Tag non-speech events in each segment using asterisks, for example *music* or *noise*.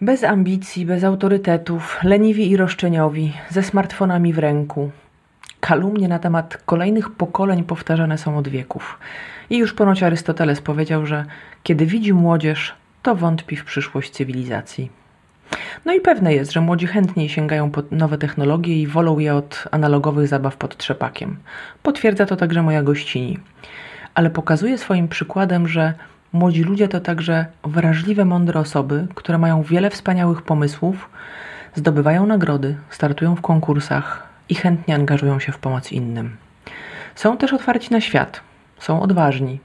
Bez ambicji, bez autorytetów, leniwi i roszczeniowi, ze smartfonami w ręku. Kalumnie na temat kolejnych pokoleń powtarzane są od wieków. I już ponoć Arystoteles powiedział, że kiedy widzi młodzież, to wątpi w przyszłość cywilizacji. No i pewne jest, że młodzi chętniej sięgają po nowe technologie i wolą je od analogowych zabaw pod trzepakiem. Potwierdza to także moja gościni. Ale pokazuje swoim przykładem, że młodzi ludzie to także wrażliwe, mądre osoby, które mają wiele wspaniałych pomysłów, zdobywają nagrody, startują w konkursach i chętnie angażują się w pomoc innym. Są też otwarci na świat, są odważni.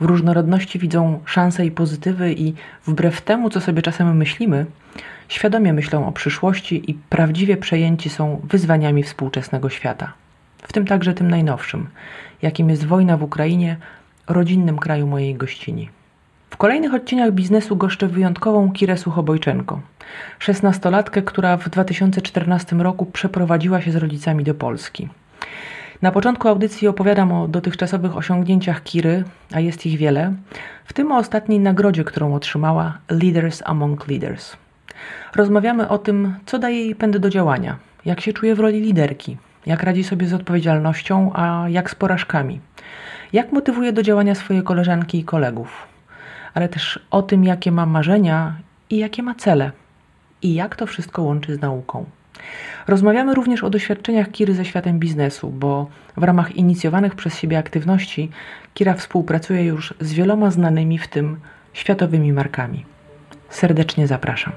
W różnorodności widzą szanse i pozytywy i wbrew temu, co sobie czasem myślimy, świadomie myślą o przyszłości i prawdziwie przejęci są wyzwaniami współczesnego świata. W tym także tym najnowszym, jakim jest wojna w Ukrainie, rodzinnym kraju mojej gościni. W kolejnych odcieniach biznesu goszczę wyjątkową Kirę Suchobojczenko, szesnastolatkę, która w 2014 roku przeprowadziła się z rodzicami do Polski. Na początku audycji opowiadam o dotychczasowych osiągnięciach Kiry, a jest ich wiele, w tym o ostatniej nagrodzie, którą otrzymała Leaders Among Leaders. Rozmawiamy o tym, co daje jej pęd do działania, jak się czuje w roli liderki, jak radzi sobie z odpowiedzialnością, a jak z porażkami, jak motywuje do działania swoje koleżanki i kolegów, ale też o tym, jakie ma marzenia i jakie ma cele, i jak to wszystko łączy z nauką. Rozmawiamy również o doświadczeniach Kiry ze światem biznesu, bo w ramach inicjowanych przez siebie aktywności Kira współpracuje już z wieloma znanymi, w tym światowymi markami. Serdecznie zapraszam.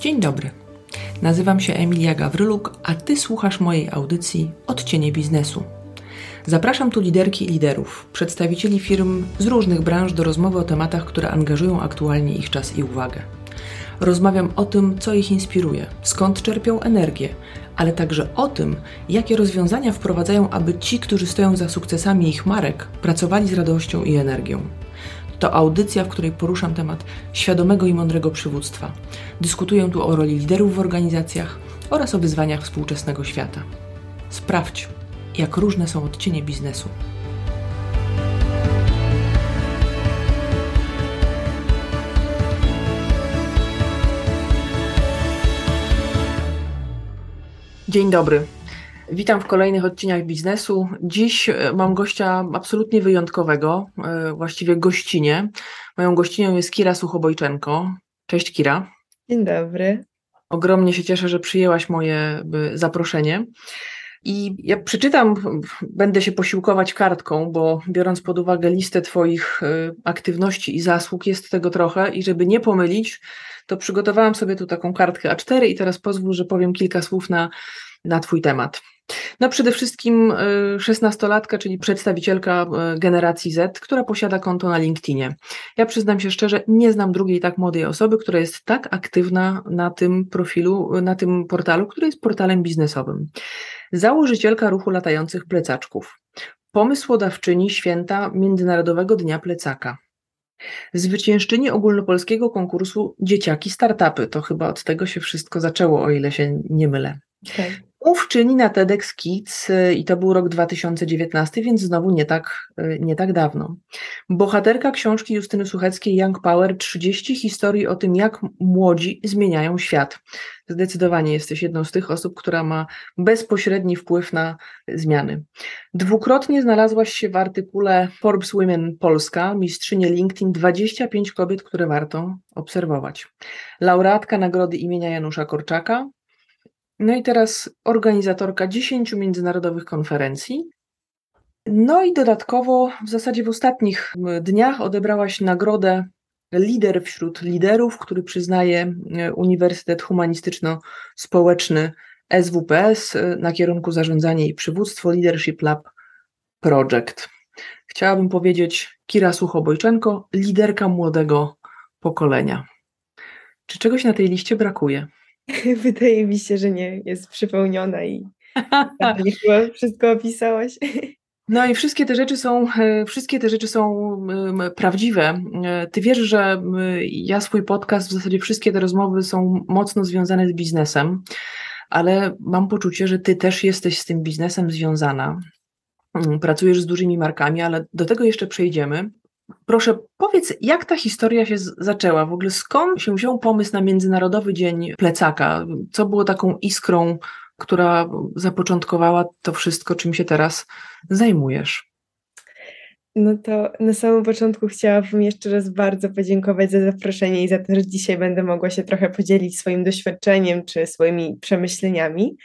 Dzień dobry. Nazywam się Emilia Gawryluk, a Ty słuchasz mojej audycji Odcienie Biznesu. Zapraszam tu liderki i liderów, przedstawicieli firm z różnych branż do rozmowy o tematach, które angażują aktualnie ich czas i uwagę. Rozmawiam o tym, co ich inspiruje, skąd czerpią energię, ale także o tym, jakie rozwiązania wprowadzają, aby ci, którzy stoją za sukcesami ich marek, pracowali z radością i energią. To audycja, w której poruszam temat świadomego i mądrego przywództwa. Dyskutuję tu o roli liderów w organizacjach oraz o wyzwaniach współczesnego świata. Sprawdź, jak różne są odcienie biznesu. Dzień dobry. Witam w kolejnych odcieniach biznesu. Dziś e, mam gościa absolutnie wyjątkowego, e, właściwie gościnie. Moją gościnią jest Kira Suchobojczenko. Cześć Kira. Dzień dobry. Ogromnie się cieszę, że przyjęłaś moje zaproszenie. I ja przeczytam, będę się posiłkować kartką, bo biorąc pod uwagę listę Twoich e, aktywności i zasług, jest tego trochę, i żeby nie pomylić, to przygotowałam sobie tu taką kartkę A4 i teraz pozwól, że powiem kilka słów na, na Twój temat. No przede wszystkim y, szesnastolatka, czyli przedstawicielka y, generacji Z, która posiada konto na LinkedInie. Ja przyznam się szczerze, nie znam drugiej tak młodej osoby, która jest tak aktywna na tym profilu, na tym portalu, który jest portalem biznesowym. Założycielka ruchu latających plecaczków. Pomysłodawczyni święta Międzynarodowego Dnia Plecaka. Zwyciężczyni ogólnopolskiego konkursu Dzieciaki Startupy. To chyba od tego się wszystko zaczęło, o ile się nie mylę. Okay. Mówczyni na TEDx Kids y, i to był rok 2019, więc znowu nie tak, y, nie tak dawno. Bohaterka książki Justyny Sucheckiej Young Power 30 historii o tym, jak młodzi zmieniają świat. Zdecydowanie jesteś jedną z tych osób, która ma bezpośredni wpływ na zmiany. Dwukrotnie znalazłaś się w artykule Forbes Women Polska, mistrzynie LinkedIn 25 kobiet, które warto obserwować. Laureatka nagrody imienia Janusza Korczaka, no i teraz organizatorka 10 międzynarodowych konferencji. No i dodatkowo w zasadzie w ostatnich dniach odebrałaś nagrodę Lider wśród liderów, który przyznaje e, Uniwersytet Humanistyczno-Społeczny SWPS e, na kierunku zarządzanie i przywództwo Leadership Lab Project. Chciałabym powiedzieć Kira Suchobojczenko, liderka młodego pokolenia. Czy czegoś na tej liście brakuje? *laughs* Wydaje mi się, że nie, jest przepełniona i chyba wszystko opisałaś. *laughs* No i wszystkie te rzeczy są, e, wszystkie te rzeczy są prawdziwe. E, ty wiesz, że ja swój podcast, w zasadzie wszystkie te rozmowy są mocno związane z biznesem, ale mam poczucie, że ty też jesteś z tym biznesem związana. mm, pracujesz z dużymi markami, ale do tego jeszcze przejdziemy. Proszę, powiedz, jak ta historia się zaczęła? W ogóle skąd się wziął pomysł na Międzynarodowy Dzień Plecaka? Co było taką iskrą, która zapoczątkowała to wszystko, czym się teraz zajmujesz? No to na samym początku chciałabym jeszcze raz bardzo podziękować za zaproszenie i za to, że dzisiaj będę mogła się trochę podzielić swoim doświadczeniem czy swoimi przemyśleniami.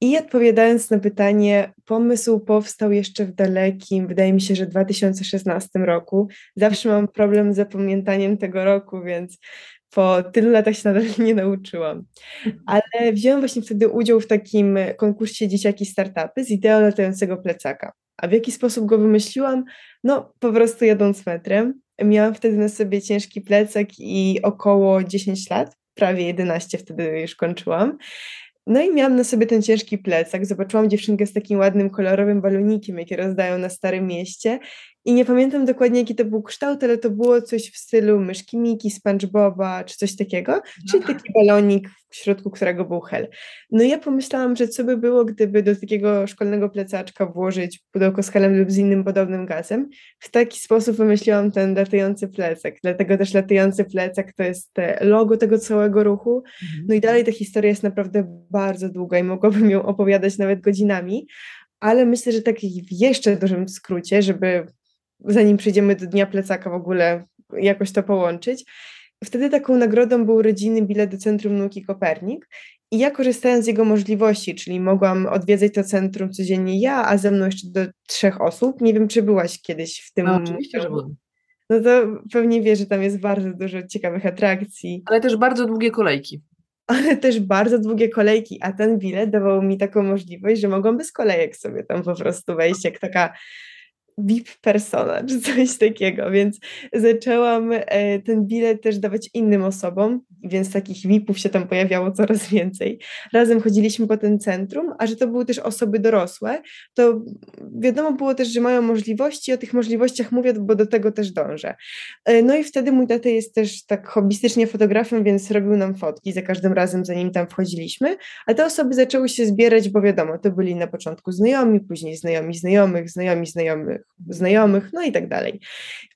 I odpowiadając na pytanie, pomysł powstał jeszcze w dalekim, wydaje mi się, że 2016 roku. Zawsze mam problem z zapamiętaniem tego roku, więc po tylu latach się nadal nie nauczyłam. Ale wziąłem właśnie wtedy udział w takim konkursie Dzieciaki Startupy z ideą latającego plecaka. A w jaki sposób go wymyśliłam? No, po prostu jadąc metrem. Miałam wtedy na sobie ciężki plecak i około 10 lat, prawie 11 wtedy już kończyłam. No i miałam na sobie ten ciężki plecak. Zobaczyłam dziewczynkę z takim ładnym, kolorowym balonikiem, jakie rozdają na Starym Mieście. I nie pamiętam dokładnie, jaki to był kształt, ale to było coś w stylu myszki Miki, SpongeBoba, czy coś takiego. Czyli taki balonik, w środku którego był hel. No i ja pomyślałam, że co by było, gdyby do takiego szkolnego plecaczka włożyć pudełko z helem lub z innym podobnym gazem. W taki sposób wymyśliłam ten latający plecak. Dlatego też latający plecak to jest logo tego całego ruchu. No i dalej ta historia jest naprawdę bardzo długa i mogłabym ją opowiadać nawet godzinami, ale myślę, że tak w jeszcze dużym skrócie, żeby zanim przejdziemy do Dnia Plecaka w ogóle jakoś to połączyć. Wtedy taką nagrodą był rodzinny bilet do Centrum Nauki Kopernik i ja korzystając z jego możliwości, czyli mogłam odwiedzać to centrum codziennie ja, a ze mną jeszcze do trzech osób. Nie wiem, czy byłaś kiedyś w tym. No, oczywiście, że byłam. No to pewnie wiesz, że tam jest bardzo dużo ciekawych atrakcji. Ale też bardzo długie kolejki. *laughs* Ale też bardzo długie kolejki, a ten bilet dawał mi taką możliwość, że mogłam bez kolejek sobie tam po prostu wejść, jak taka VIP persona, czy *laughs* coś takiego, więc zaczęłam e, ten bilet też dawać innym osobom, więc takich VIPów się tam pojawiało coraz *laughs* więcej. Razem chodziliśmy po tym centrum, a że to były też osoby dorosłe, to wiadomo było też, że mają możliwości, o tych możliwościach mówię, bo do tego też dążę. E, no i wtedy mój tata jest też tak hobbystycznie fotografem, więc robił nam fotki za każdym razem, zanim tam wchodziliśmy, a te osoby zaczęły się zbierać, bo wiadomo, to byli na początku znajomi, później znajomi znajomych, znajomi znajomych znajomych, no i tak dalej.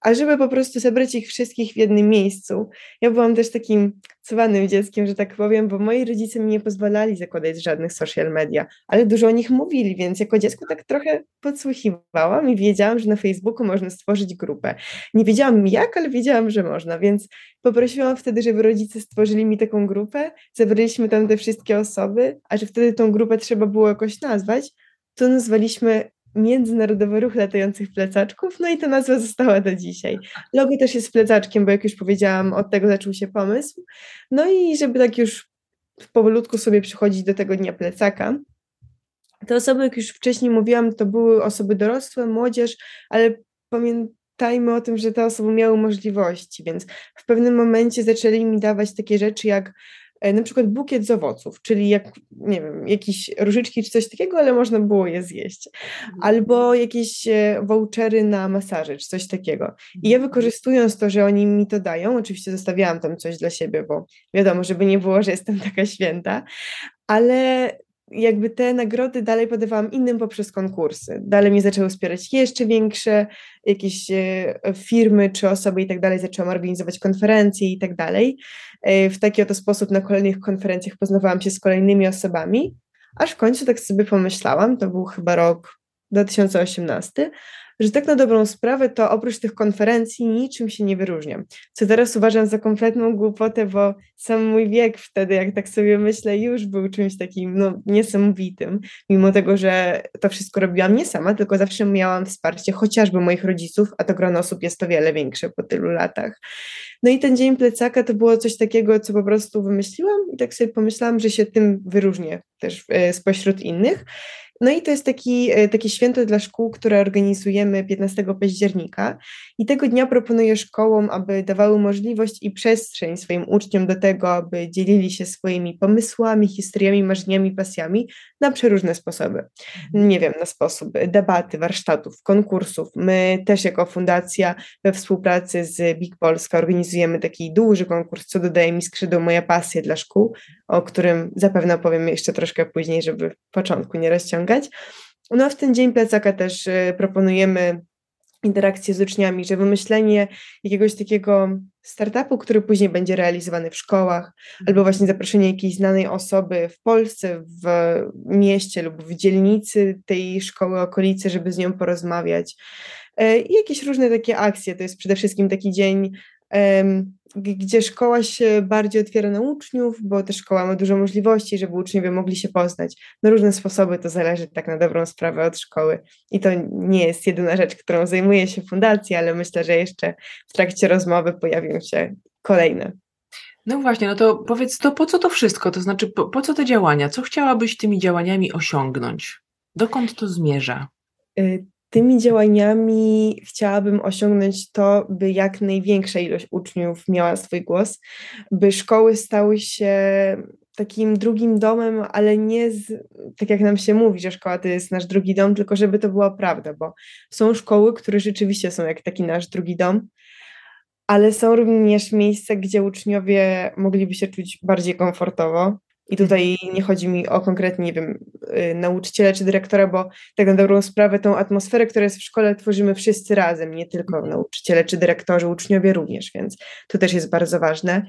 A żeby po prostu zebrać ich wszystkich w jednym miejscu, ja byłam też takim cwanym dzieckiem, że tak powiem, bo moi rodzice mi nie pozwalali zakładać żadnych social media, ale dużo o nich mówili, więc jako dziecko tak trochę podsłuchiwałam i wiedziałam, że na Facebooku można stworzyć grupę. Nie wiedziałam jak, ale wiedziałam, że można, więc poprosiłam wtedy, żeby rodzice stworzyli mi taką grupę, zebraliśmy tam te wszystkie osoby, a że wtedy tą grupę trzeba było jakoś nazwać, to nazwaliśmy Międzynarodowy Ruch Latających Plecaczków, no i ta nazwa została do dzisiaj. Logo też jest plecaczkiem, bo jak już powiedziałam, od tego zaczął się pomysł. No i żeby tak już powolutku sobie przychodzić do tego dnia plecaka, te osoby, jak już wcześniej mówiłam, to były osoby dorosłe, młodzież, ale pamiętajmy o tym, że te osoby miały możliwości, więc w pewnym momencie zaczęli mi dawać takie rzeczy jak na przykład bukiet z owoców, czyli jak, nie wiem, jakieś różyczki czy coś takiego, ale można było je zjeść. Mhm. Albo jakieś e, vouchery na masaże czy coś takiego. I ja mhm. wykorzystując to, że oni mi to dają, oczywiście zostawiałam tam coś dla siebie, bo wiadomo, żeby nie było, że jestem *laughs* taka święta, ale jakby te nagrody dalej podawałam innym poprzez konkursy. Dalej mnie zaczęły wspierać jeszcze większe jakieś e, firmy czy osoby i tak dalej. Zaczęłam organizować konferencje i tak dalej. E, w taki oto sposób na kolejnych konferencjach poznawałam się z kolejnymi osobami, aż w końcu tak sobie pomyślałam, to był chyba rok 2018, że tak na dobrą sprawę to oprócz tych konferencji niczym się nie wyróżniam. Co teraz uważam za kompletną głupotę, bo sam mój wiek wtedy, jak tak sobie myślę, już był czymś takim no, niesamowitym, mimo tego, że to wszystko robiłam nie sama, tylko zawsze miałam wsparcie chociażby moich rodziców, a to grono osób jest o wiele większe po tylu latach. No i ten dzień plecaka to było coś takiego, co po prostu wymyśliłam i tak sobie pomyślałam, że się tym wyróżnię też e, spośród innych. No i to jest taki, e, takie święto dla szkół, które organizujemy 15 października i tego dnia proponuję szkołom, aby dawały możliwość i przestrzeń swoim uczniom do tego, aby dzielili się swoimi pomysłami, historiami, marzeniami, pasjami na przeróżne sposoby. Nie wiem, na sposób debaty, warsztatów, konkursów. My też jako fundacja we współpracy z Big Polska organizujemy taki duży konkurs, co dodaje mi skrzydło Moja pasja dla szkół, o którym zapewne opowiem jeszcze troszkę później, żeby w początku nie rozciągać. No w ten dzień plecaka też y, proponujemy interakcję z uczniami, że wymyślenie jakiegoś takiego startupu, który później będzie realizowany w szkołach, albo właśnie zaproszenie jakiejś znanej osoby w Polsce, w mieście lub w dzielnicy tej szkoły, okolicy, żeby z nią porozmawiać. E, I jakieś różne takie akcje. To jest przede wszystkim taki dzień gdzie szkoła się bardziej otwiera na uczniów, bo też szkoła ma dużo możliwości, żeby uczniowie mogli się poznać. Na różne sposoby to zależy tak na dobrą sprawę od szkoły. I to nie jest jedyna rzecz, którą zajmuje się fundacja, ale myślę, że jeszcze w trakcie rozmowy pojawią się kolejne. No właśnie, no to powiedz, to po co to wszystko? To znaczy, po, po co te działania? Co chciałabyś tymi działaniami osiągnąć? Dokąd to zmierza? Tymi działaniami chciałabym osiągnąć to, by jak największa ilość uczniów miała swój głos, by szkoły stały się takim drugim domem, ale nie z, tak jak nam się mówi, że szkoła to jest nasz drugi dom, tylko żeby to była prawda, bo są szkoły, które rzeczywiście są jak taki nasz drugi dom, ale są również miejsca, gdzie uczniowie mogliby się czuć bardziej komfortowo, i tutaj nie chodzi mi o konkretnie, nie wiem, y, nauczyciela czy dyrektora, bo tak na dobrą sprawę tą atmosferę, która jest w szkole, tworzymy wszyscy razem, nie tylko mhm. nauczyciele czy dyrektorzy, uczniowie również, więc to też jest bardzo ważne.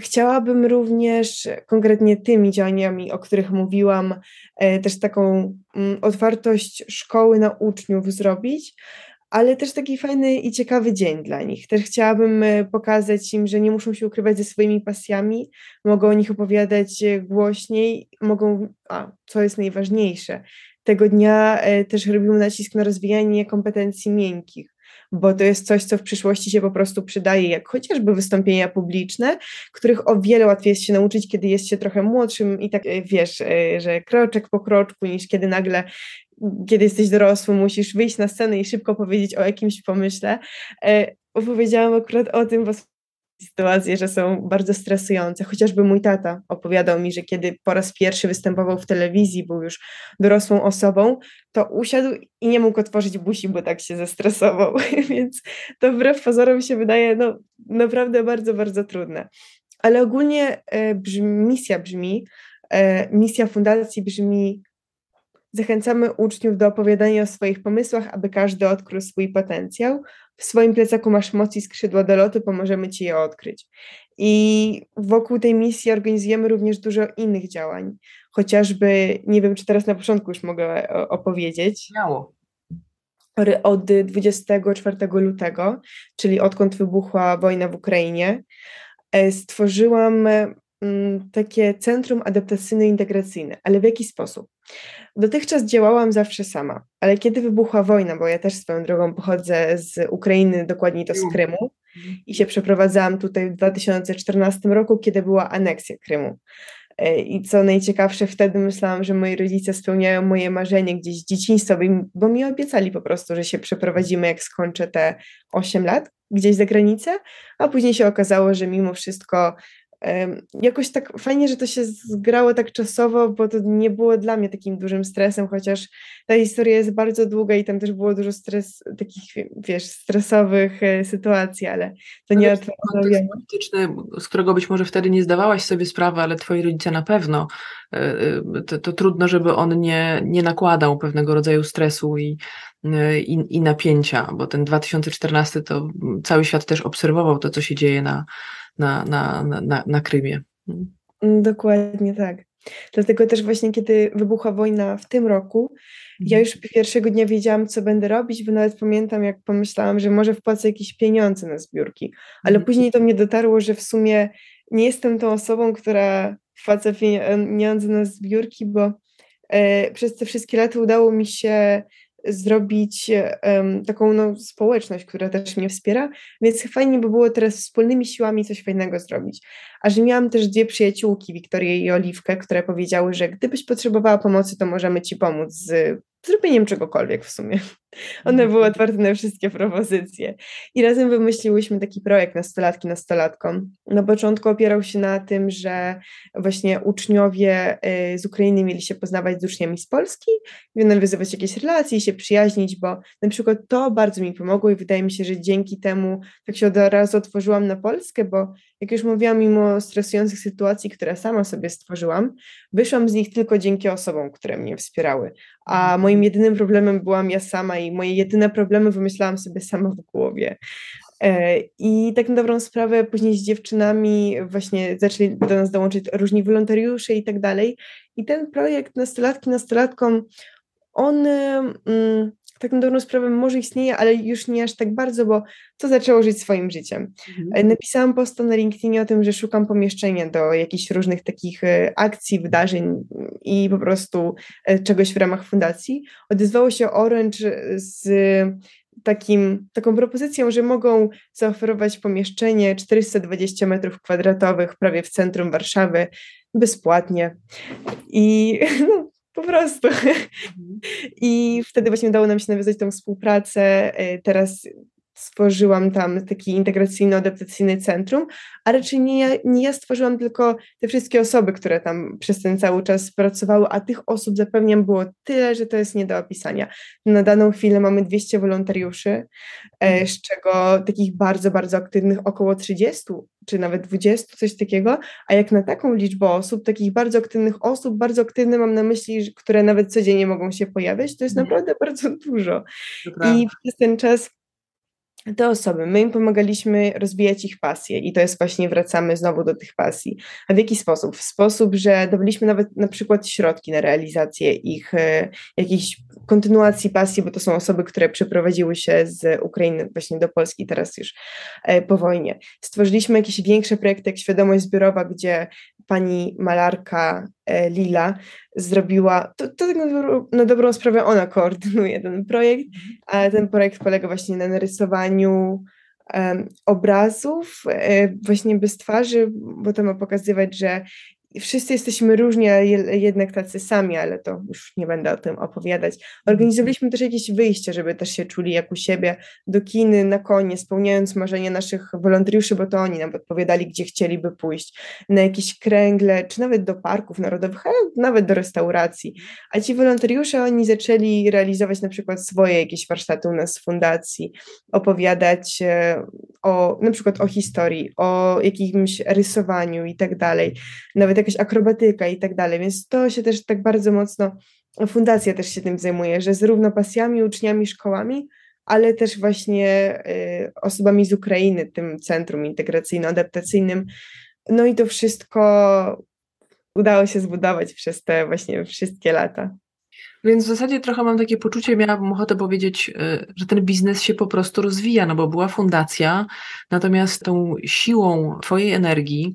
Chciałabym również konkretnie tymi działaniami, o których mówiłam, e, też taką mm, otwartość szkoły na uczniów zrobić, ale też taki fajny i ciekawy dzień dla nich. Też chciałabym e, pokazać im, że nie muszą się ukrywać ze swoimi pasjami, mogą o nich opowiadać e, głośniej, mogą, a co jest najważniejsze, tego dnia e, też robimy nacisk na rozwijanie kompetencji miękkich, bo to jest coś, co w przyszłości się po prostu przydaje, jak chociażby wystąpienia publiczne, których o wiele łatwiej jest się nauczyć, kiedy jest się trochę młodszym i tak wiesz, że kroczek po kroczku, niż kiedy nagle kiedy jesteś dorosły, musisz wyjść na scenę i szybko powiedzieć o jakimś pomyśle. E, opowiedziałam akurat o tym, bo sytuacje, że są bardzo stresujące. Chociażby mój tata opowiadał mi, że kiedy po raz pierwszy występował w telewizji, był już dorosłą osobą, to usiadł i nie mógł otworzyć buzi, bo tak się zestresował. *laughs* Więc to wbrew pozorom się wydaje no, naprawdę bardzo, bardzo trudne. Ale ogólnie e, brzmi, misja brzmi, e, misja fundacji brzmi Zachęcamy uczniów do opowiadania o swoich pomysłach, aby każdy odkrył swój potencjał. W swoim plecaku masz moc i skrzydła do lotu, pomożemy Ci je odkryć. I wokół tej misji organizujemy również dużo innych działań. Chociażby, nie wiem, czy teraz na początku już mogę opowiedzieć. Miało. Od 24 lutego, czyli odkąd wybuchła wojna w Ukrainie, e, stworzyłam mm, takie centrum adaptacyjno-integracyjne. Ale w jaki sposób? Dotychczas działałam zawsze sama, ale kiedy wybuchła wojna, bo ja też swoją drogą pochodzę z Ukrainy, dokładniej to z Krymu, i się przeprowadzałam tutaj w 2014 roku, kiedy była aneksja Krymu. E, I co najciekawsze, wtedy myślałam, że moi rodzice spełniają moje marzenie gdzieś z dzieciństwa, bo mi obiecali po prostu, że się przeprowadzimy, jak skończę te 8 lat gdzieś za granicę, a później się okazało, że mimo wszystko Jakoś tak fajnie, że to się zgrało tak czasowo, bo to nie było dla mnie takim dużym stresem, chociaż ta historia jest bardzo długa i tam też było dużo stres, takich, wiesz, stresowych e, sytuacji, ale to nie jest kontekst polityczny, z którego być może wtedy nie zdawałaś sobie sprawy, ale twoi rodzice na pewno, e, e, to, to trudno, żeby on nie, nie nakładał pewnego rodzaju stresu i, i, i napięcia, bo ten 2014 to cały świat też obserwował to, co się dzieje na na, na, na, na Krymie. Mm, dokładnie tak. Dlatego też właśnie kiedy wybuchła wojna w tym roku, ja mhm. już pierwszego dnia wiedziałam, co będę robić, bo nawet pamiętam, jak pomyślałam, że może wpłacę jakieś pieniądze na zbiórki, ale mhm. później to mnie dotarło, że w sumie nie jestem tą osobą, która wpłaca pieniądze na zbiórki, bo e, przez te wszystkie lata udało mi się zrobić um, taką no, społeczność, która też mnie wspiera, więc fajnie by było teraz wspólnymi siłami coś fajnego zrobić. A że miałam też dwie przyjaciółki, Wiktorię i Oliwkę, które powiedziały, że gdybyś potrzebowała pomocy, to możemy ci pomóc z zrobieniem czegokolwiek w sumie. One były otwarte na wszystkie propozycje. I razem wymyśliłyśmy taki projekt nastolatki nastolatkom. Na początku opierał się na tym, że właśnie uczniowie y, z Ukrainy mieli się poznawać z uczniami z Polski, nawiązywać jakieś relacje i się przyjaźnić, bo na przykład to bardzo mi pomogło i wydaje mi się, że dzięki temu tak się od razu otworzyłam na Polskę, bo jak już mówiłam, mimo stresujących sytuacji, które sama sobie stworzyłam, wyszłam z nich tylko dzięki osobom, które mnie wspierały. A moim jedynym problemem byłam ja sama i moje jedyne problemy wymyślałam sobie sama w głowie. E, I tak na dobrą sprawę później z dziewczynami właśnie zaczęli do nas dołączyć różni wolontariusze i tak dalej. I ten projekt nastolatki nastolatkom, on mm, tak na dobrą sprawę może istnieje, ale już nie aż tak bardzo, bo to zaczęło żyć swoim życiem. Mhm. E, napisałam posta na LinkedInie o tym, że szukam pomieszczenia do jakichś różnych takich e, akcji, wydarzeń i po prostu e, czegoś w ramach fundacji. Odezwało się Orange z takim, taką propozycją, że mogą zaoferować pomieszczenie 420 metrów kwadratowych prawie w centrum Warszawy bezpłatnie. I *laughs* no, po prostu. Mhm. I wtedy właśnie udało nam się nawiązać tą współpracę. E, teraz stworzyłam tam taki integracyjno-adaptacyjny centrum, a raczej nie ja, nie ja stworzyłam tylko te wszystkie osoby, które tam przez ten cały czas pracowały, a tych osób zapewniam było tyle, że to jest nie do opisania. Na daną chwilę mamy 200 wolontariuszy, e, mhm. z czego takich bardzo, bardzo aktywnych około 30 czy nawet 20, coś takiego, a jak na taką liczbę osób, takich bardzo aktywnych osób, bardzo aktywne mam na myśli, które nawet codziennie mogą się pojawiać, to jest mhm. naprawdę *laughs* bardzo dużo. I przez ten czas te osoby, my im pomagaliśmy rozwijać ich pasje i to jest właśnie, wracamy znowu do tych pasji. A w jaki sposób? W sposób, że dawaliśmy nawet na przykład środki na realizację ich e, jakiejś kontynuacji pasji, bo to są osoby, które przeprowadziły się z Ukrainy właśnie do Polski teraz już e, po wojnie. Stworzyliśmy jakieś większe projekty jak Świadomość Zbiorowa, gdzie pani malarka e, Lila zrobiła, to, to tak na, dobrą, na dobrą sprawę ona koordynuje ten projekt, ale ten projekt polega właśnie na narysowaniu um, obrazów e, właśnie bez twarzy, bo to ma pokazywać, że wszyscy jesteśmy różni, ale jednak tacy sami, ale to już nie będę o tym opowiadać. Organizowaliśmy też jakieś wyjścia, żeby też się czuli jak u siebie, do kiny, na konie, spełniając marzenia naszych wolontariuszy, bo to oni nam odpowiadali, gdzie chcieliby pójść, na jakieś kręgle, czy nawet do parków narodowych, nawet do restauracji. A ci wolontariusze, oni zaczęli realizować na przykład swoje jakieś warsztaty u nas w fundacji, opowiadać e, o, na przykład o historii, o jakimś rysowaniu i tak dalej. Nawet jakaś akrobatyka i tak dalej, więc to się też tak bardzo mocno, fundacja też się tym zajmuje, że zarówno pasjami, uczniami, szkołami, ale też właśnie y, osobami z Ukrainy, tym centrum integracyjno-adaptacyjnym. No i to wszystko udało się zbudować przez te właśnie wszystkie lata. Więc w zasadzie trochę mam takie poczucie, miałabym ochotę powiedzieć, y, że ten biznes się po prostu rozwija, no bo była fundacja, natomiast tą siłą Twojej energii,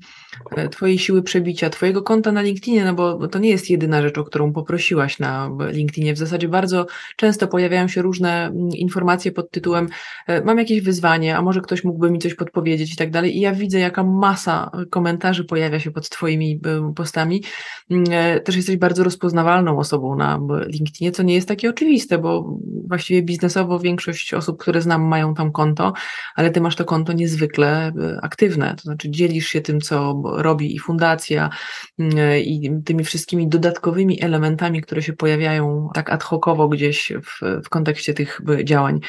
y, Twojej siły przebicia, Twojego konta na LinkedInie, no bo to nie jest jedyna rzecz, o którą poprosiłaś na LinkedInie. W zasadzie bardzo często pojawiają się różne mm, informacje pod tytułem y, mam jakieś wyzwanie, a może ktoś mógłby mi coś podpowiedzieć i tak dalej. I ja widzę, jaka masa komentarzy pojawia się pod Twoimi postami. Też jesteś bardzo rozpoznawalną osobą na LinkedInie, co nie jest takie oczywiste, bo właściwie biznesowo większość osób, które znam, mają tam konto, ale ty masz to konto niezwykle e, aktywne, to znaczy dzielisz się tym, co robi i fundacja, mm, i tymi wszystkimi dodatkowymi elementami, które się pojawiają tak ad hocowo gdzieś w, w kontekście tych działań.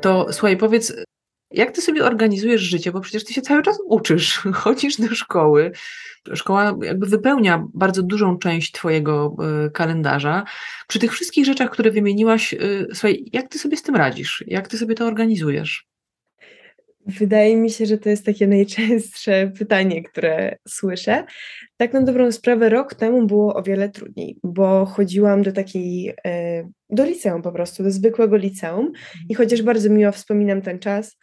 To słuchaj, powiedz, jak ty sobie organizujesz życie, bo przecież ty się cały czas uczysz, *laughs* chodzisz do szkoły. Szkoła jakby wypełnia bardzo dużą część twojego y, kalendarza. Przy tych wszystkich rzeczach, które wymieniłaś, y, słuchaj, jak ty sobie z tym radzisz? Jak ty sobie to organizujesz? Wydaje mi się, że to jest takie *laughs* najczęstsze pytanie, które słyszę. Tak na dobrą sprawę, rok temu było o wiele trudniej, bo chodziłam do takiej, e, do liceum po prostu, do zwykłego liceum i chociaż bardzo miło wspominam ten czas,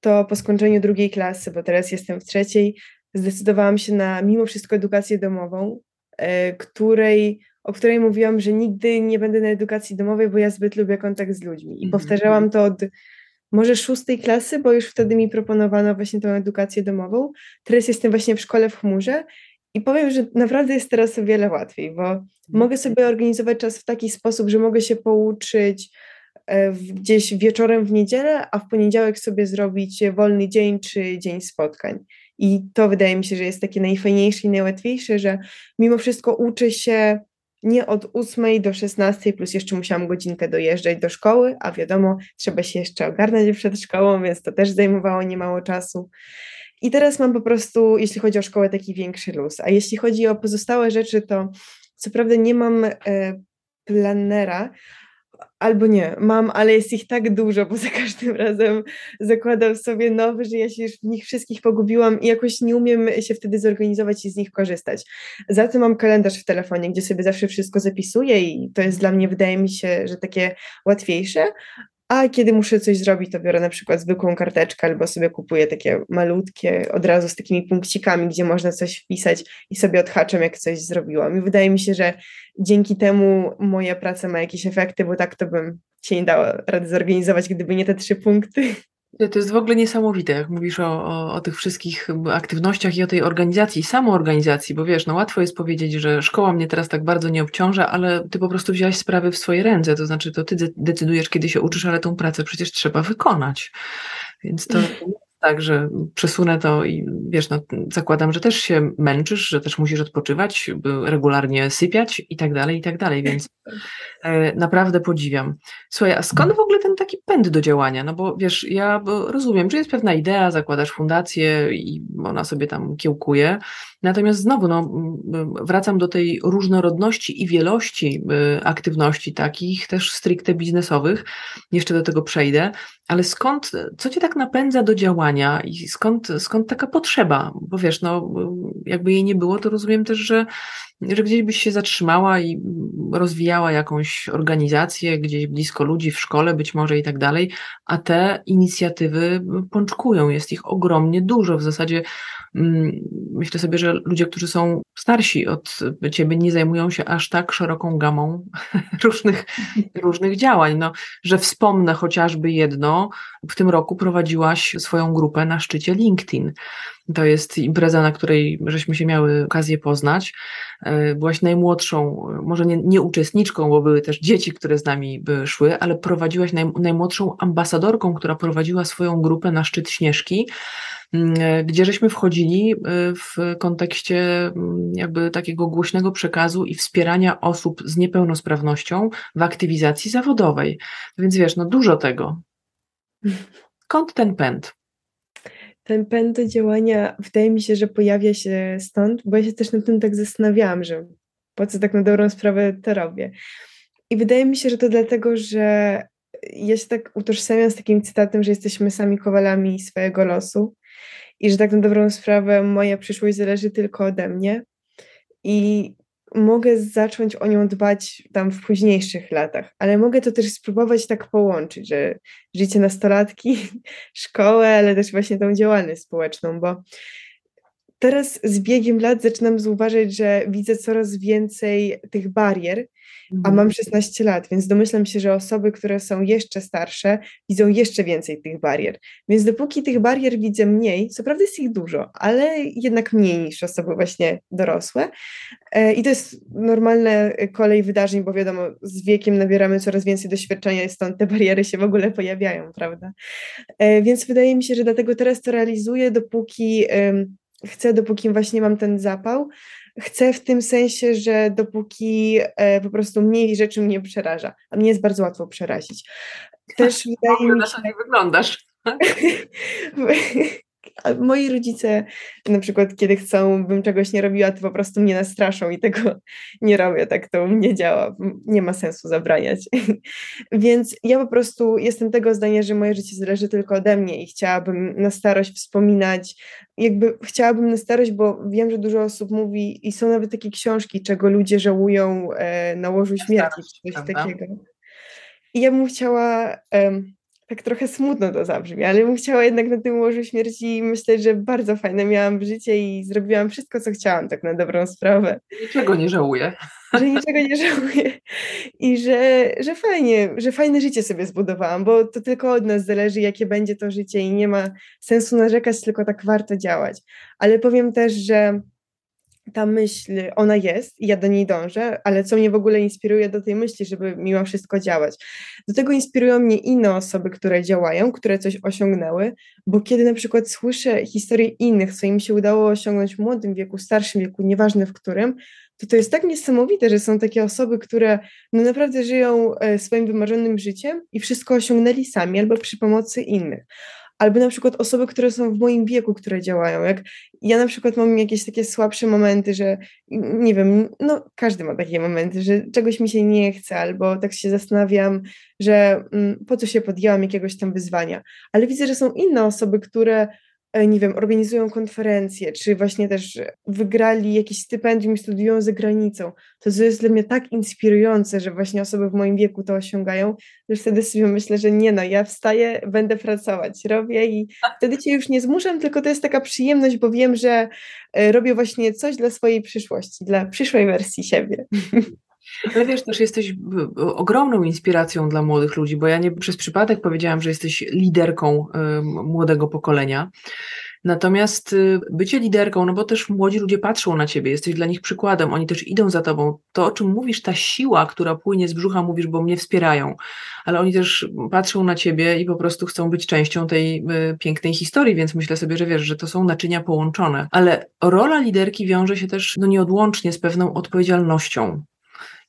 to po skończeniu drugiej klasy, bo teraz jestem w trzeciej, zdecydowałam się na mimo wszystko edukację domową, e, której, o której mówiłam, że nigdy nie będę na edukacji domowej, bo ja zbyt lubię kontakt z ludźmi. I mhm. powtarzałam to od może szóstej klasy, bo już wtedy mi proponowano właśnie tę edukację domową. Teraz jestem właśnie w szkole w chmurze I powiem, że naprawdę jest teraz o wiele łatwiej, bo mhm. mogę sobie organizować czas w taki sposób, że mogę się pouczyć gdzieś wieczorem w niedzielę, a w poniedziałek sobie zrobić wolny dzień czy dzień spotkań. I to wydaje mi się, że jest takie najfajniejsze i najłatwiejsze, że mimo wszystko uczę się nie od 8 do 16, plus jeszcze musiałam godzinkę dojeżdżać do szkoły, a wiadomo, trzeba się jeszcze ogarnąć przed szkołą, więc to też zajmowało niemało czasu. I teraz mam po prostu, jeśli chodzi o szkołę, taki większy luz. A jeśli chodzi o pozostałe rzeczy, to co prawda nie mam e, planera, albo nie, mam, ale jest ich tak dużo, bo za każdym razem zakładam sobie nowy, że ja się już w nich wszystkich pogubiłam i jakoś nie umiem się wtedy zorganizować i z nich korzystać. Za to mam kalendarz w telefonie, gdzie sobie zawsze wszystko zapisuję i to jest dla mnie, wydaje mi się, że takie łatwiejsze, a kiedy muszę coś zrobić, to biorę na przykład zwykłą karteczkę albo sobie kupuję takie malutkie od razu z takimi punkcikami, gdzie można coś wpisać i sobie odhaczam, jak coś zrobiłam. I wydaje mi się, że dzięki temu moja praca ma jakieś efekty, bo tak to bym się nie dała rady zorganizować, gdyby nie te trzy punkty. To jest w ogóle niesamowite, jak mówisz o, o, o, tych wszystkich aktywnościach i o tej organizacji, samoorganizacji, bo wiesz, no łatwo jest powiedzieć, że szkoła mnie teraz tak bardzo nie obciąża, ale ty po prostu wziąłeś sprawy w swoje ręce, to znaczy to ty decydujesz, kiedy się uczysz, ale tą pracę przecież trzeba wykonać. Więc to *laughs* tak, że przesunę to i wiesz, no, zakładam, że też się męczysz, że też musisz odpoczywać, regularnie sypiać i tak dalej, i tak dalej, więc *laughs* e, naprawdę podziwiam. Słuchaj, a skąd w ogóle ten taki pęd do działania? No bo wiesz, ja rozumiem, że jest pewna idea, zakładasz fundację i ona sobie tam kiełkuje, natomiast znowu, no, wracam do tej różnorodności i wielości y, aktywności takich, też stricte biznesowych, jeszcze do tego przejdę, ale skąd, co cię tak napędza do działania i skąd, skąd taka potrzeba? Bo wiesz, no, jakby jej nie było, to rozumiem też, że, że gdzieś byś się zatrzymała i rozwijała jakąś organizację, gdzieś blisko ludzi, w szkole być może i tak dalej, a te inicjatywy pączkują, jest ich ogromnie dużo. W zasadzie mm, myślę sobie, że ludzie, którzy są starsi od ciebie, nie zajmują się aż tak szeroką gamą *laughs* różnych, różnych działań. No, że wspomnę chociażby jedno, w tym roku prowadziłaś swoją grupę na szczycie LinkedIn. To jest impreza, na której żeśmy się miały okazję poznać. E, byłaś najmłodszą, może nie, nie uczestniczką, bo były też dzieci, które z nami by szły, ale prowadziłaś naj, najmłodszą ambasadorką, która prowadziła swoją grupę na szczyt Śnieżki mm, e, gdzie żeśmy wchodzili e, w kontekście mm, jakby takiego głośnego przekazu i wspierania osób z niepełnosprawnością w aktywizacji zawodowej. Więc wiesz, no dużo tego. Skąd ten pęd? Ten pęd do działania wydaje mi się, że pojawia się stąd, bo ja się też nad tym tak zastanawiałam, że po co tak na dobrą sprawę to robię. I wydaje mi się, że to dlatego, że ja się tak utożsamiam z takim cytatem, że jesteśmy sami kowalami swojego losu i że tak na dobrą sprawę moja przyszłość zależy tylko ode mnie. I mogę zacząć o nią dbać tam w późniejszych latach, ale mogę to też spróbować tak połączyć, że życie nastolatki, *laughs* szkołę, ale też właśnie tą działalność społeczną, bo teraz z biegiem lat zaczynam zauważyć, że widzę coraz więcej tych barier, a mhm. mam 16 lat, więc domyślam się, że osoby, które są jeszcze starsze, widzą jeszcze więcej tych barier. Więc dopóki tych barier widzę mniej, co prawda jest ich dużo, ale jednak mniej niż osoby właśnie dorosłe. E, I to jest normalne kolej wydarzeń, bo wiadomo, z wiekiem nabieramy coraz więcej doświadczenia i stąd te bariery się w ogóle pojawiają, prawda? E, więc wydaje mi się, że dlatego teraz to realizuję, dopóki chcę, dopóki właśnie mam ten zapał, chcę w tym sensie, że dopóki e, po prostu mniej rzeczy mnie przeraża, a mnie jest bardzo łatwo przerazić. Też *laughs* wydaje mi się... nie wyglądasz. *laughs* moi rodzice na przykład, kiedy chcą, bym czegoś nie robiła, to po prostu mnie nastraszą i tego *laughs* nie robię, tak to u mnie działa, nie ma sensu zabraniać. *laughs* Więc ja po prostu jestem tego zdania, że moje życie zależy tylko ode mnie i chciałabym na starość wspominać, jakby chciałabym na starość, bo wiem, że dużo osób mówi i są nawet takie książki, czego ludzie żałują e, na łożu śmierci, czy coś takiego. I ja bym chciała tak trochę smutno to zabrzmi, ale bym chciała jednak na tym łożu śmierci myśleć, że bardzo fajne miałam życie i zrobiłam wszystko, co chciałam, tak na dobrą sprawę. Niczego nie żałuję. *laughs* Że niczego nie żałuję i że, że fajnie, że fajne życie sobie zbudowałam, bo to tylko od nas zależy, jakie będzie to życie i nie ma sensu narzekać, tylko tak warto działać. Ale powiem też, że ta myśl, ona jest i ja do niej dążę, ale co mnie w ogóle inspiruje do tej myśli, żeby mimo wszystko działać? Do tego inspirują mnie inne osoby, które działają, które coś osiągnęły, bo kiedy na przykład słyszę historie innych, co im się udało osiągnąć w młodym wieku, starszym wieku, nieważne w którym, to to jest tak niesamowite, że są takie osoby, które no naprawdę żyją e, swoim wymarzonym życiem i wszystko osiągnęli sami albo przy pomocy innych albo na przykład osoby, które są w moim wieku, które działają. Jak ja na przykład mam jakieś takie słabsze momenty, że nie wiem, no każdy ma takie momenty, że czegoś mi się nie chce, albo tak się zastanawiam, że mm, po co się podjęłam jakiegoś tam wyzwania. Ale widzę, że są inne osoby, które nie wiem, organizują konferencje, czy właśnie też wygrali jakieś stypendium i studiują za granicą, to to jest dla mnie tak inspirujące, że właśnie osoby w moim wieku to osiągają, że wtedy sobie myślę, że nie no, ja wstaję, będę pracować, robię i wtedy cię już nie zmuszam, tylko to jest taka przyjemność, bo wiem, że e, robię właśnie coś dla swojej przyszłości, dla przyszłej wersji siebie. *laughs* Ale wiesz, też jesteś ogromną inspiracją dla młodych ludzi, bo ja nie przez przypadek powiedziałam, że jesteś liderką młodego pokolenia. Natomiast y, bycie liderką, no bo też młodzi ludzie patrzą na ciebie, jesteś dla nich przykładem, oni też idą za tobą. To, o czym mówisz, ta siła, która płynie z brzucha, mówisz, bo mnie wspierają, ale oni też patrzą na ciebie i po prostu chcą być częścią tej y, pięknej historii, więc myślę sobie, że wiesz, że to są naczynia połączone. Ale rola liderki wiąże się też no, nieodłącznie z pewną odpowiedzialnością.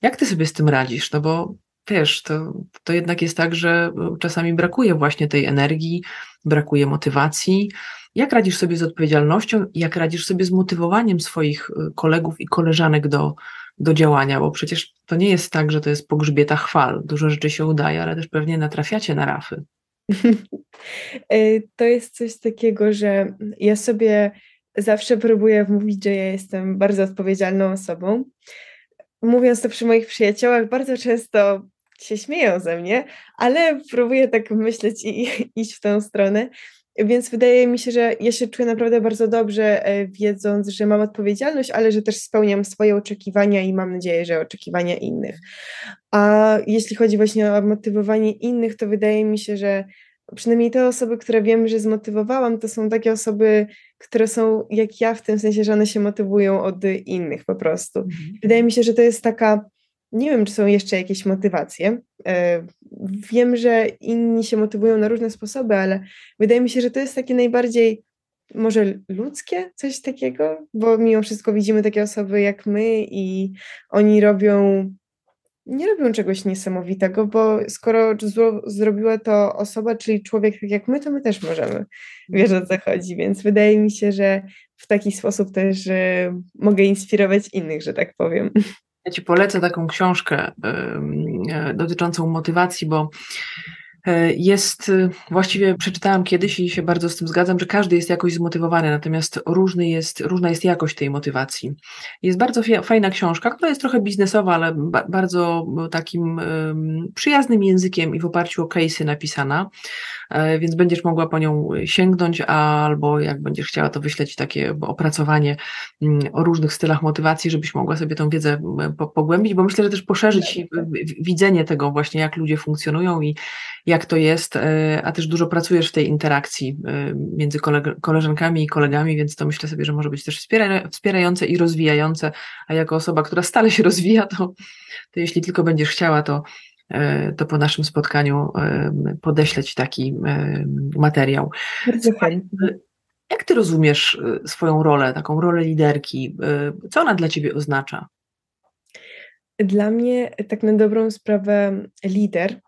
Jak ty sobie z tym radzisz? No bo wiesz, to, to jednak jest tak, że czasami brakuje właśnie tej energii, brakuje motywacji. Jak radzisz sobie z odpowiedzialnością? Jak radzisz sobie z motywowaniem swoich y, kolegów i koleżanek do, do działania? Bo przecież to nie jest tak, że to jest pogrzbieta chwal. Dużo rzeczy się udaje, ale też pewnie natrafiacie na rafy. *laughs* Y, to jest coś takiego, że ja sobie zawsze próbuję wmówić, że ja jestem bardzo odpowiedzialną osobą mówiąc to przy moich przyjaciołach, bardzo często się śmieją ze mnie, ale próbuję tak myśleć i, *laughs* iść w tą stronę. Więc wydaje mi się, że ja się czuję naprawdę bardzo dobrze, e, wiedząc, że mam odpowiedzialność, ale że też spełniam swoje oczekiwania i mam nadzieję, że oczekiwania innych. A jeśli chodzi właśnie o motywowanie innych, to wydaje mi się, że przynajmniej te osoby, które wiem, że zmotywowałam, to są takie osoby, które są jak ja, w tym sensie, że one się motywują od innych po prostu. Mhm. Wydaje mi się, że to jest taka, nie wiem, czy są jeszcze jakieś motywacje. E, wiem, że inni się motywują na różne sposoby, ale wydaje mi się, że to jest takie najbardziej może ludzkie, coś takiego, bo mimo wszystko widzimy takie osoby jak my i oni robią nie robią czegoś niesamowitego, bo skoro zro, zrobiła to osoba, czyli człowiek tak jak my, to my też możemy. Wiesz o co chodzi, więc wydaje mi się, że w taki sposób też y, mogę inspirować innych, że tak powiem. Ja Ci polecę taką książkę y, dotyczącą motywacji, bo jest, y, właściwie przeczytałam kiedyś i się bardzo z tym zgadzam, że każdy jest jakoś zmotywowany, natomiast różny jest, różna jest jakość tej motywacji. Jest bardzo fajna książka, która jest trochę biznesowa, ale ba bardzo takim um, przyjaznym językiem i w oparciu o case'y napisana, e, więc będziesz mogła po nią sięgnąć, albo jak będziesz chciała, to wyśleć takie opracowanie um, o różnych stylach motywacji, żebyś mogła sobie tą wiedzę po pogłębić, bo myślę, że też poszerzyć tak. widzenie tego właśnie, jak ludzie funkcjonują i jak to jest, e, a też dużo pracujesz w tej interakcji e, między koleżankami i kolegami, więc to myślę sobie, że może być też wspierające i rozwijające, a jako osoba, która stale się rozwija, to, to jeśli tylko będziesz chciała, to, e, to po naszym spotkaniu podeślę Ci taki materiał. Bardzo chętnie. Jak Ty rozumiesz swoją rolę, taką rolę liderki? Co ona dla Ciebie oznacza? Dla mnie, tak na dobrą sprawę, lider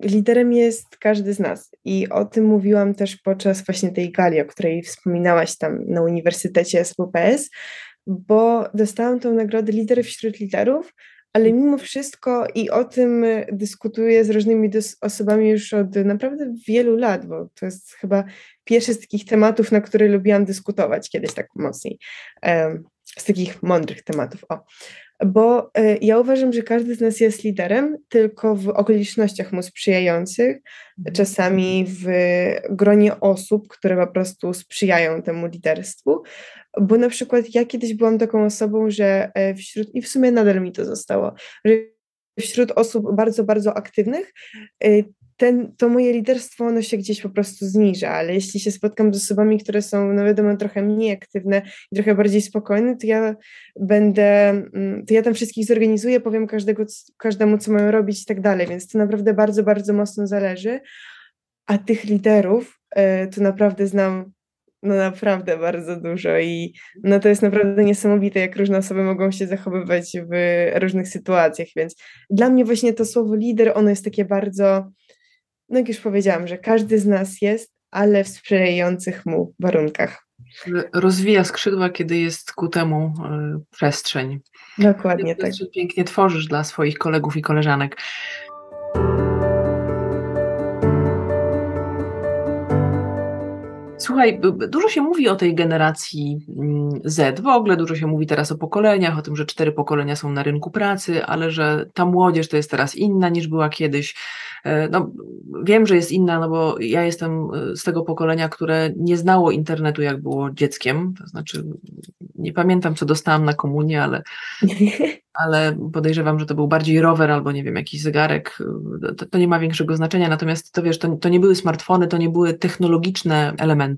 liderem jest każdy z nas i o tym mówiłam też podczas właśnie tej gali, o której wspominałaś tam na Uniwersytecie SWPS, bo dostałam tą nagrodę lider wśród liderów, ale mimo wszystko i o tym dyskutuję z różnymi osobami już od naprawdę wielu lat, bo to jest chyba pierwszy z takich tematów, na które lubiłam dyskutować kiedyś tak mocniej, z takich mądrych tematów. O bo e, ja uważam, że każdy z nas jest liderem, tylko w okolicznościach mu sprzyjających, mhm. czasami w gronie osób, które po prostu sprzyjają temu liderstwu. Bo na przykład ja kiedyś byłam taką osobą, że e, wśród, i w sumie nadal mi to zostało, że wśród osób bardzo, bardzo aktywnych, e, ten, to moje liderstwo, ono się gdzieś po prostu zniża, ale jeśli się spotkam z osobami, które są, no wiadomo, trochę mniej aktywne i trochę bardziej spokojne, to ja będę, mm, to ja tam wszystkich zorganizuję, powiem każdego, każdemu, co mają robić i tak dalej, więc to naprawdę bardzo, bardzo mocno zależy, a tych liderów e, to naprawdę znam no naprawdę bardzo dużo i no to jest naprawdę niesamowite, jak różne osoby mogą się zachowywać w różnych sytuacjach, więc dla mnie właśnie to słowo lider, ono jest takie bardzo, no jak już powiedziałam, że każdy z nas jest, ale w sprzyjających mu warunkach. Rozwija skrzydła, kiedy jest ku temu y, przestrzeń. Dokładnie tak. Pięknie tworzysz dla swoich kolegów i koleżanek. Słuchaj, dużo się mówi o tej generacji mm, Z. W ogóle dużo się mówi teraz o pokoleniach, o tym, że cztery pokolenia są na rynku pracy, ale że ta młodzież to jest teraz inna niż była kiedyś. E, no, wiem, że jest inna, no bo ja jestem e, z tego pokolenia, które nie znało internetu, jak było dzieckiem. To znaczy, nie pamiętam, co dostałam na komunię, ale, *laughs* ale podejrzewam, że to był bardziej rower albo nie wiem, jakiś zegarek. To, to nie ma większego znaczenia. Natomiast to wiesz, to, to nie były smartfony, to nie były technologiczne elementy.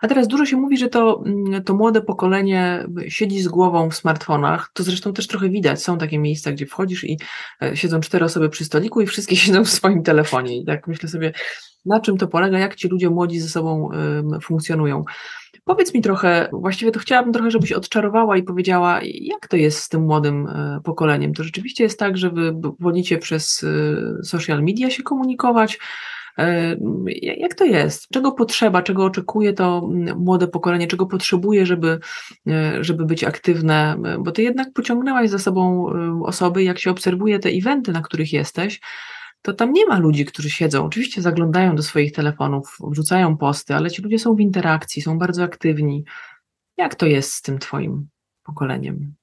A teraz dużo się mówi, że to, mm, to młode pokolenie siedzi z głową w smartfonach. To zresztą też trochę widać. Są takie miejsca, gdzie wchodzisz i e, siedzą cztery osoby przy stoliku i wszystkie *laughs* siedzą w swoim telefonie. I tak myślę sobie, na czym to polega, jak ci ludzie młodzi ze sobą funkcjonują. Powiedz mi trochę, właściwie to chciałabym trochę, żebyś odczarowała i powiedziała, jak to jest z tym młodym e, pokoleniem. To rzeczywiście jest tak, że wy wolicie przez e, social media się komunikować, jak to jest? Czego potrzeba, czego oczekuje to młode pokolenie, czego potrzebuje, żeby, żeby być aktywne? Bo ty jednak pociągnęłaś za sobą osoby, jak się obserwuje te eventy, na których jesteś, to tam nie ma ludzi, którzy siedzą. Oczywiście zaglądają do swoich telefonów, wrzucają posty, ale ci ludzie są w interakcji, są bardzo aktywni. Jak to jest z tym Twoim pokoleniem?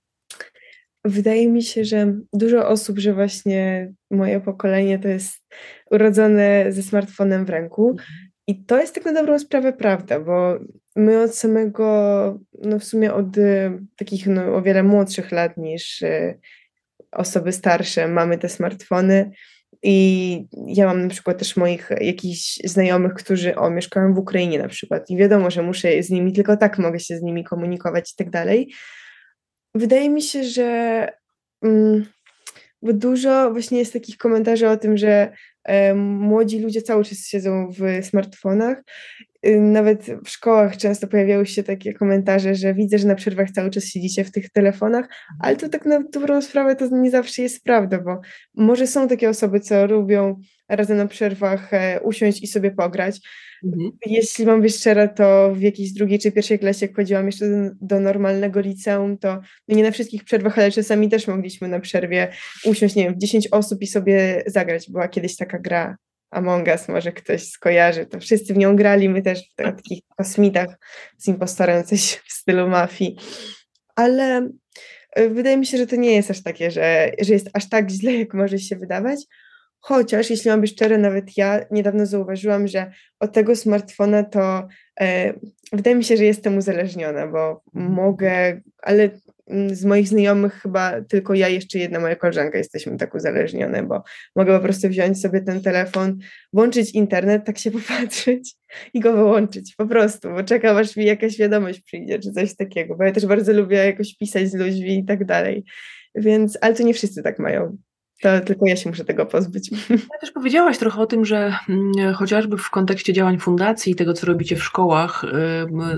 Wydaje mi się, że dużo osób, że właśnie moje pokolenie to jest urodzone ze smartfonem w ręku. Mhm. I to jest tak na dobrą sprawę prawda, bo my od samego, no w sumie od y, takich no, o wiele młodszych lat niż y, osoby starsze mamy te smartfony i ja mam na przykład też moich jakichś znajomych, którzy o, mieszkają w Ukrainie na przykład i wiadomo, że muszę z nimi, tylko tak mogę się z nimi komunikować i tak dalej. Wydaje mi się, że mm, bo dużo właśnie jest takich komentarzy o tym, że e, młodzi ludzie cały czas siedzą w smartfonach nawet w szkołach często pojawiały się takie komentarze, że widzę, że na przerwach cały czas siedzicie w tych telefonach, ale to tak na dobrą sprawę to nie zawsze jest prawda, bo może są takie osoby, co lubią razem na przerwach e, usiąść i sobie pograć. Mhm. Jeśli mam być szczera, to w jakiejś drugiej czy pierwszej klasie, jak chodziłam jeszcze do, do normalnego liceum, to no nie na wszystkich przerwach, ale czasami też mogliśmy na przerwie usiąść, nie wiem, w 10 osób i sobie zagrać. Była kiedyś taka gra Among Us, może ktoś skojarzy, to wszyscy w nią grali, my też w takich kosmitach z impostorem, coś w stylu mafii, ale e, wydaje mi się, że to nie jest aż takie, że, że jest aż tak źle, jak może się wydawać, chociaż jeśli mam być szczery, nawet ja niedawno zauważyłam, że od tego smartfona to e, wydaje mi się, że jestem uzależniona, bo mogę, ale z moich znajomych chyba tylko ja, jeszcze jedna moja koleżanka jesteśmy tak uzależnione, bo mogę po prostu wziąć sobie ten telefon, włączyć internet, tak się *laughs* popatrzeć i go wyłączyć po prostu, bo czekam aż mi jakaś wiadomość przyjdzie, czy coś takiego, bo ja też bardzo lubię jakoś pisać z ludźmi i tak dalej, więc, ale to nie wszyscy tak mają. To tylko ja się muszę tego pozbyć. *laughs* Ja też powiedziałaś trochę o tym, że mm, chociażby w kontekście działań fundacji i tego, co robicie w szkołach,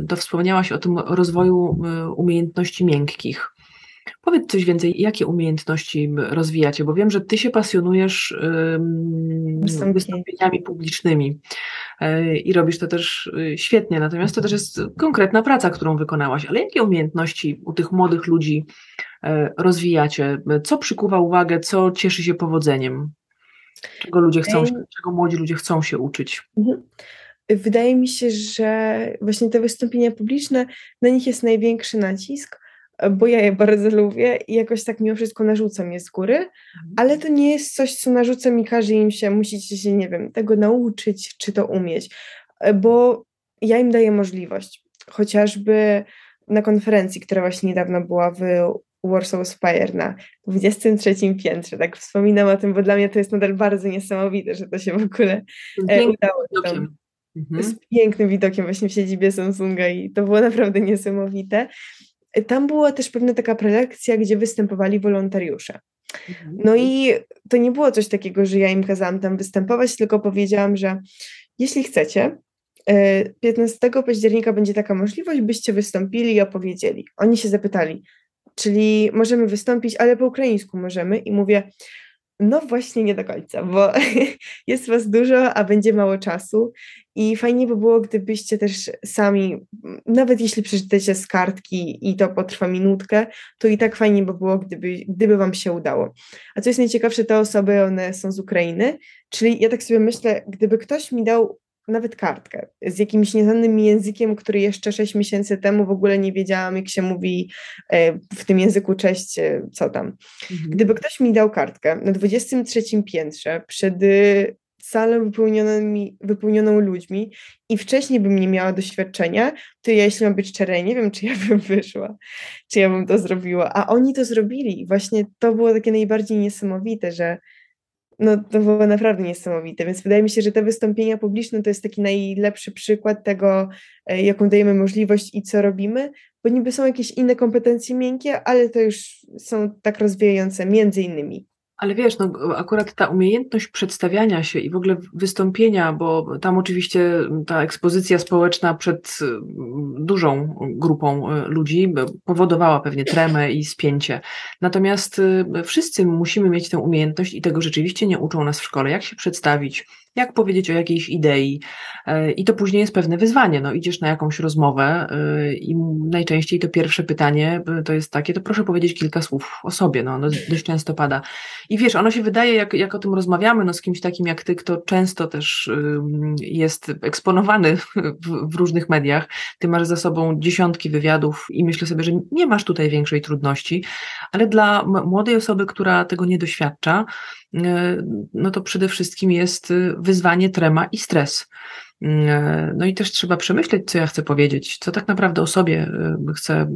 to wspomniałaś o tym rozwoju umiejętności miękkich. Powiedz coś więcej, jakie umiejętności rozwijacie, bo wiem, że ty się pasjonujesz wystąpieniami publicznymi e, i robisz to też y, świetnie, natomiast to też jest konkretna praca, którą wykonałaś, ale jakie umiejętności u tych młodych ludzi e, rozwijacie? Co przykuwa uwagę, co cieszy się powodzeniem? Czego ludzie chcą, czego młodzi ludzie chcą się uczyć? Mhm. Wydaje mi się, że właśnie te wystąpienia publiczne, na nich jest największy nacisk, bo ja je bardzo lubię i jakoś tak mimo wszystko narzucam je z góry, mhm. ale to nie jest coś, co narzuca mi, każe im się, musicie się, nie wiem, tego nauczyć, czy to umieć, bo ja im daję możliwość. Chociażby na konferencji, która właśnie niedawno była w Warsaw Spire na 23 piętrze. Tak wspominam o tym, bo dla mnie to jest nadal bardzo niesamowite, że to się w ogóle e, udało. Tam, mhm. Z pięknym widokiem właśnie w siedzibie Samsunga i to było naprawdę niesamowite. Tam była też pewna taka prelekcja, gdzie występowali wolontariusze. No i to nie było coś takiego, że ja im kazałam tam występować, tylko powiedziałam, że jeśli chcecie, 15 e, października będzie taka możliwość, byście wystąpili i opowiedzieli. Oni się zapytali, czyli możemy wystąpić, ale po ukraińsku możemy. I mówię, no właśnie nie do końca, bo *laughs* jest was dużo, a będzie mało czasu i fajnie by było, gdybyście też sami, nawet jeśli przeczytacie z kartki i to potrwa minutkę, to i tak fajnie by było, gdyby, gdyby wam się udało. A co jest najciekawsze, te osoby, one są z Ukrainy, czyli ja tak sobie myślę, gdyby ktoś mi dał nawet kartkę z jakimś nieznanym językiem, który jeszcze 6 miesięcy temu w ogóle nie wiedziałam, jak się mówi e, w tym języku cześć, e, co tam. Mhm. Gdyby ktoś mi dał kartkę na 23 piętrze przed y, salą wypełnioną, ludźmi i wcześniej bym nie miała doświadczenia, to ja, jeśli mam być szczera, nie wiem, czy ja bym *laughs* wyszła, czy ja bym to zrobiła. A oni to zrobili. Właśnie to było takie najbardziej niesamowite, że no to było naprawdę niesamowite, więc wydaje mi się, że te wystąpienia publiczne to jest taki najlepszy przykład tego, e, jaką dajemy możliwość i co robimy, bo niby są jakieś inne kompetencje miękkie, ale to już są tak rozwijające między innymi. Ale wiesz, no, akurat ta umiejętność przedstawiania się i w ogóle wystąpienia, bo tam oczywiście ta ekspozycja społeczna przed mm, dużą grupą e, ludzi powodowała pewnie tremę i spięcie. Natomiast e, wszyscy musimy mieć tę umiejętność i tego rzeczywiście nie uczą nas w szkole, jak się przedstawić, jak powiedzieć o jakiejś idei. E, I to później jest pewne wyzwanie. No, idziesz na jakąś rozmowę e, i najczęściej to pierwsze pytanie e, to jest takie, to proszę powiedzieć kilka słów o sobie. No, ono dość często pada. I wiesz, ono się wydaje, jak, jak o tym rozmawiamy, no, z kimś takim jak ty, kto często też jest eksponowany w, w różnych mediach. Ty masz za sobą dziesiątki wywiadów i myślę sobie, że nie masz tutaj większej trudności, ale dla młodej osoby, która tego nie doświadcza, no to przede wszystkim jest y, wyzwanie, trema i stres. Mm, no i też trzeba przemyśleć, co ja chcę powiedzieć, co tak naprawdę o sobie y, chcę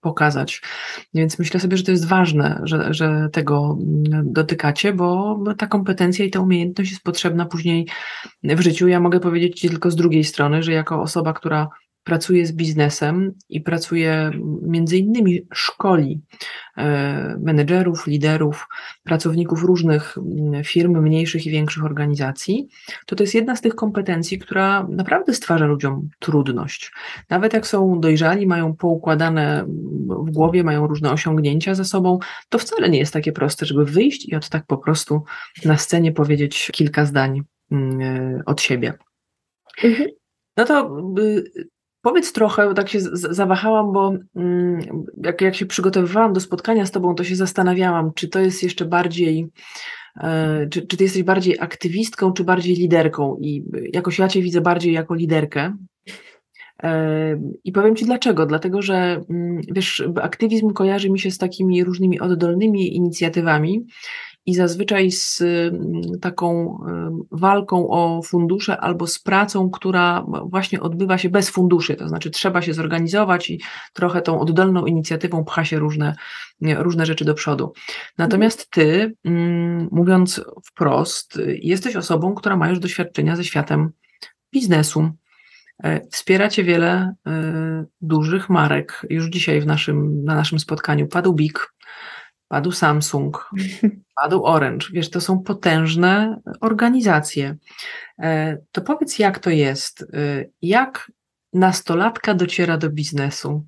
pokazać. Więc myślę sobie, że to jest ważne, że, że tego mm, dotykacie, bo ta kompetencja i ta umiejętność jest potrzebna później w życiu. Ja mogę powiedzieć tylko z drugiej strony, że jako osoba, która pracuje z biznesem i pracuje między innymi szkoli e, menedżerów, liderów, pracowników różnych mm, firm, mniejszych i większych organizacji, to to jest jedna z tych kompetencji, która naprawdę stwarza ludziom trudność. Nawet jak są dojrzali, mają poukładane w głowie, mają różne osiągnięcia za sobą, to wcale nie jest takie proste, żeby wyjść i od tak po prostu na scenie powiedzieć kilka zdań mm, e, od siebie. Mhm. No to y, Powiedz trochę, bo tak się zawahałam, bo mm, jak, jak się przygotowywałam do spotkania z Tobą, to się zastanawiałam, czy to jest jeszcze bardziej, e, czy, czy Ty jesteś bardziej aktywistką, czy bardziej liderką. I jakoś ja Cię widzę bardziej jako liderkę. E, I powiem Ci dlaczego. Dlatego, że mm, wiesz, aktywizm kojarzy mi się z takimi różnymi oddolnymi inicjatywami i zazwyczaj z mm, taką walką o fundusze albo z pracą, która właśnie odbywa się bez funduszy, to znaczy trzeba się zorganizować i trochę tą oddolną inicjatywą pcha się różne, różne rzeczy do przodu. Natomiast ty, mm, mówiąc wprost, jesteś osobą, która ma już doświadczenia ze światem biznesu. E, wspieracie wiele e, dużych marek. Już dzisiaj w naszym, na naszym spotkaniu padł BIK, padł Samsung, *laughs* padł Orange. Wiesz, to są potężne organizacje. E, to powiedz, jak to jest? E, jak nastolatka dociera do biznesu?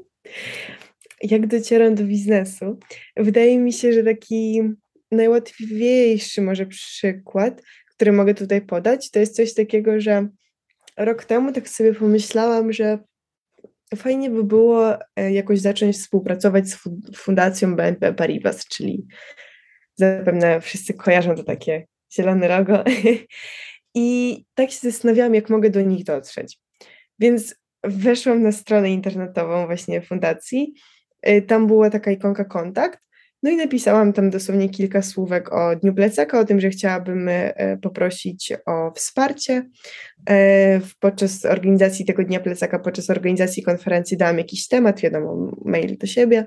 *laughs* jak docieram do biznesu? Wydaje mi się, że taki najłatwiejszy może przykład, który mogę tutaj podać, to jest coś takiego, że rok temu tak sobie pomyślałam, że fajnie by było e, jakoś zacząć współpracować z Fundacją BNP Paribas, czyli zapewne wszyscy kojarzą to takie zielone logo. *laughs* I tak się zastanawiałam, jak mogę do nich dotrzeć. Więc weszłam na stronę internetową właśnie fundacji. E, tam była taka ikonka kontakt no i napisałam tam dosłownie kilka słówek o Dniu Plecaka, o tym, że chciałabym e, poprosić o wsparcie. E, podczas organizacji tego Dnia Plecaka, podczas organizacji konferencji dałam jakiś temat, wiadomo, mail do siebie.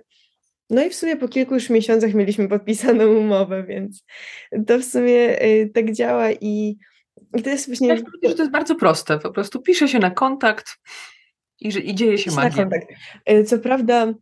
No i w sumie po kilku już miesiącach mieliśmy podpisaną umowę, więc to w sumie y, tak działa i, i to jest właśnie... Ja że to jest bardzo proste, po prostu pisze się na kontakt i, i dzieje się magia. Co prawda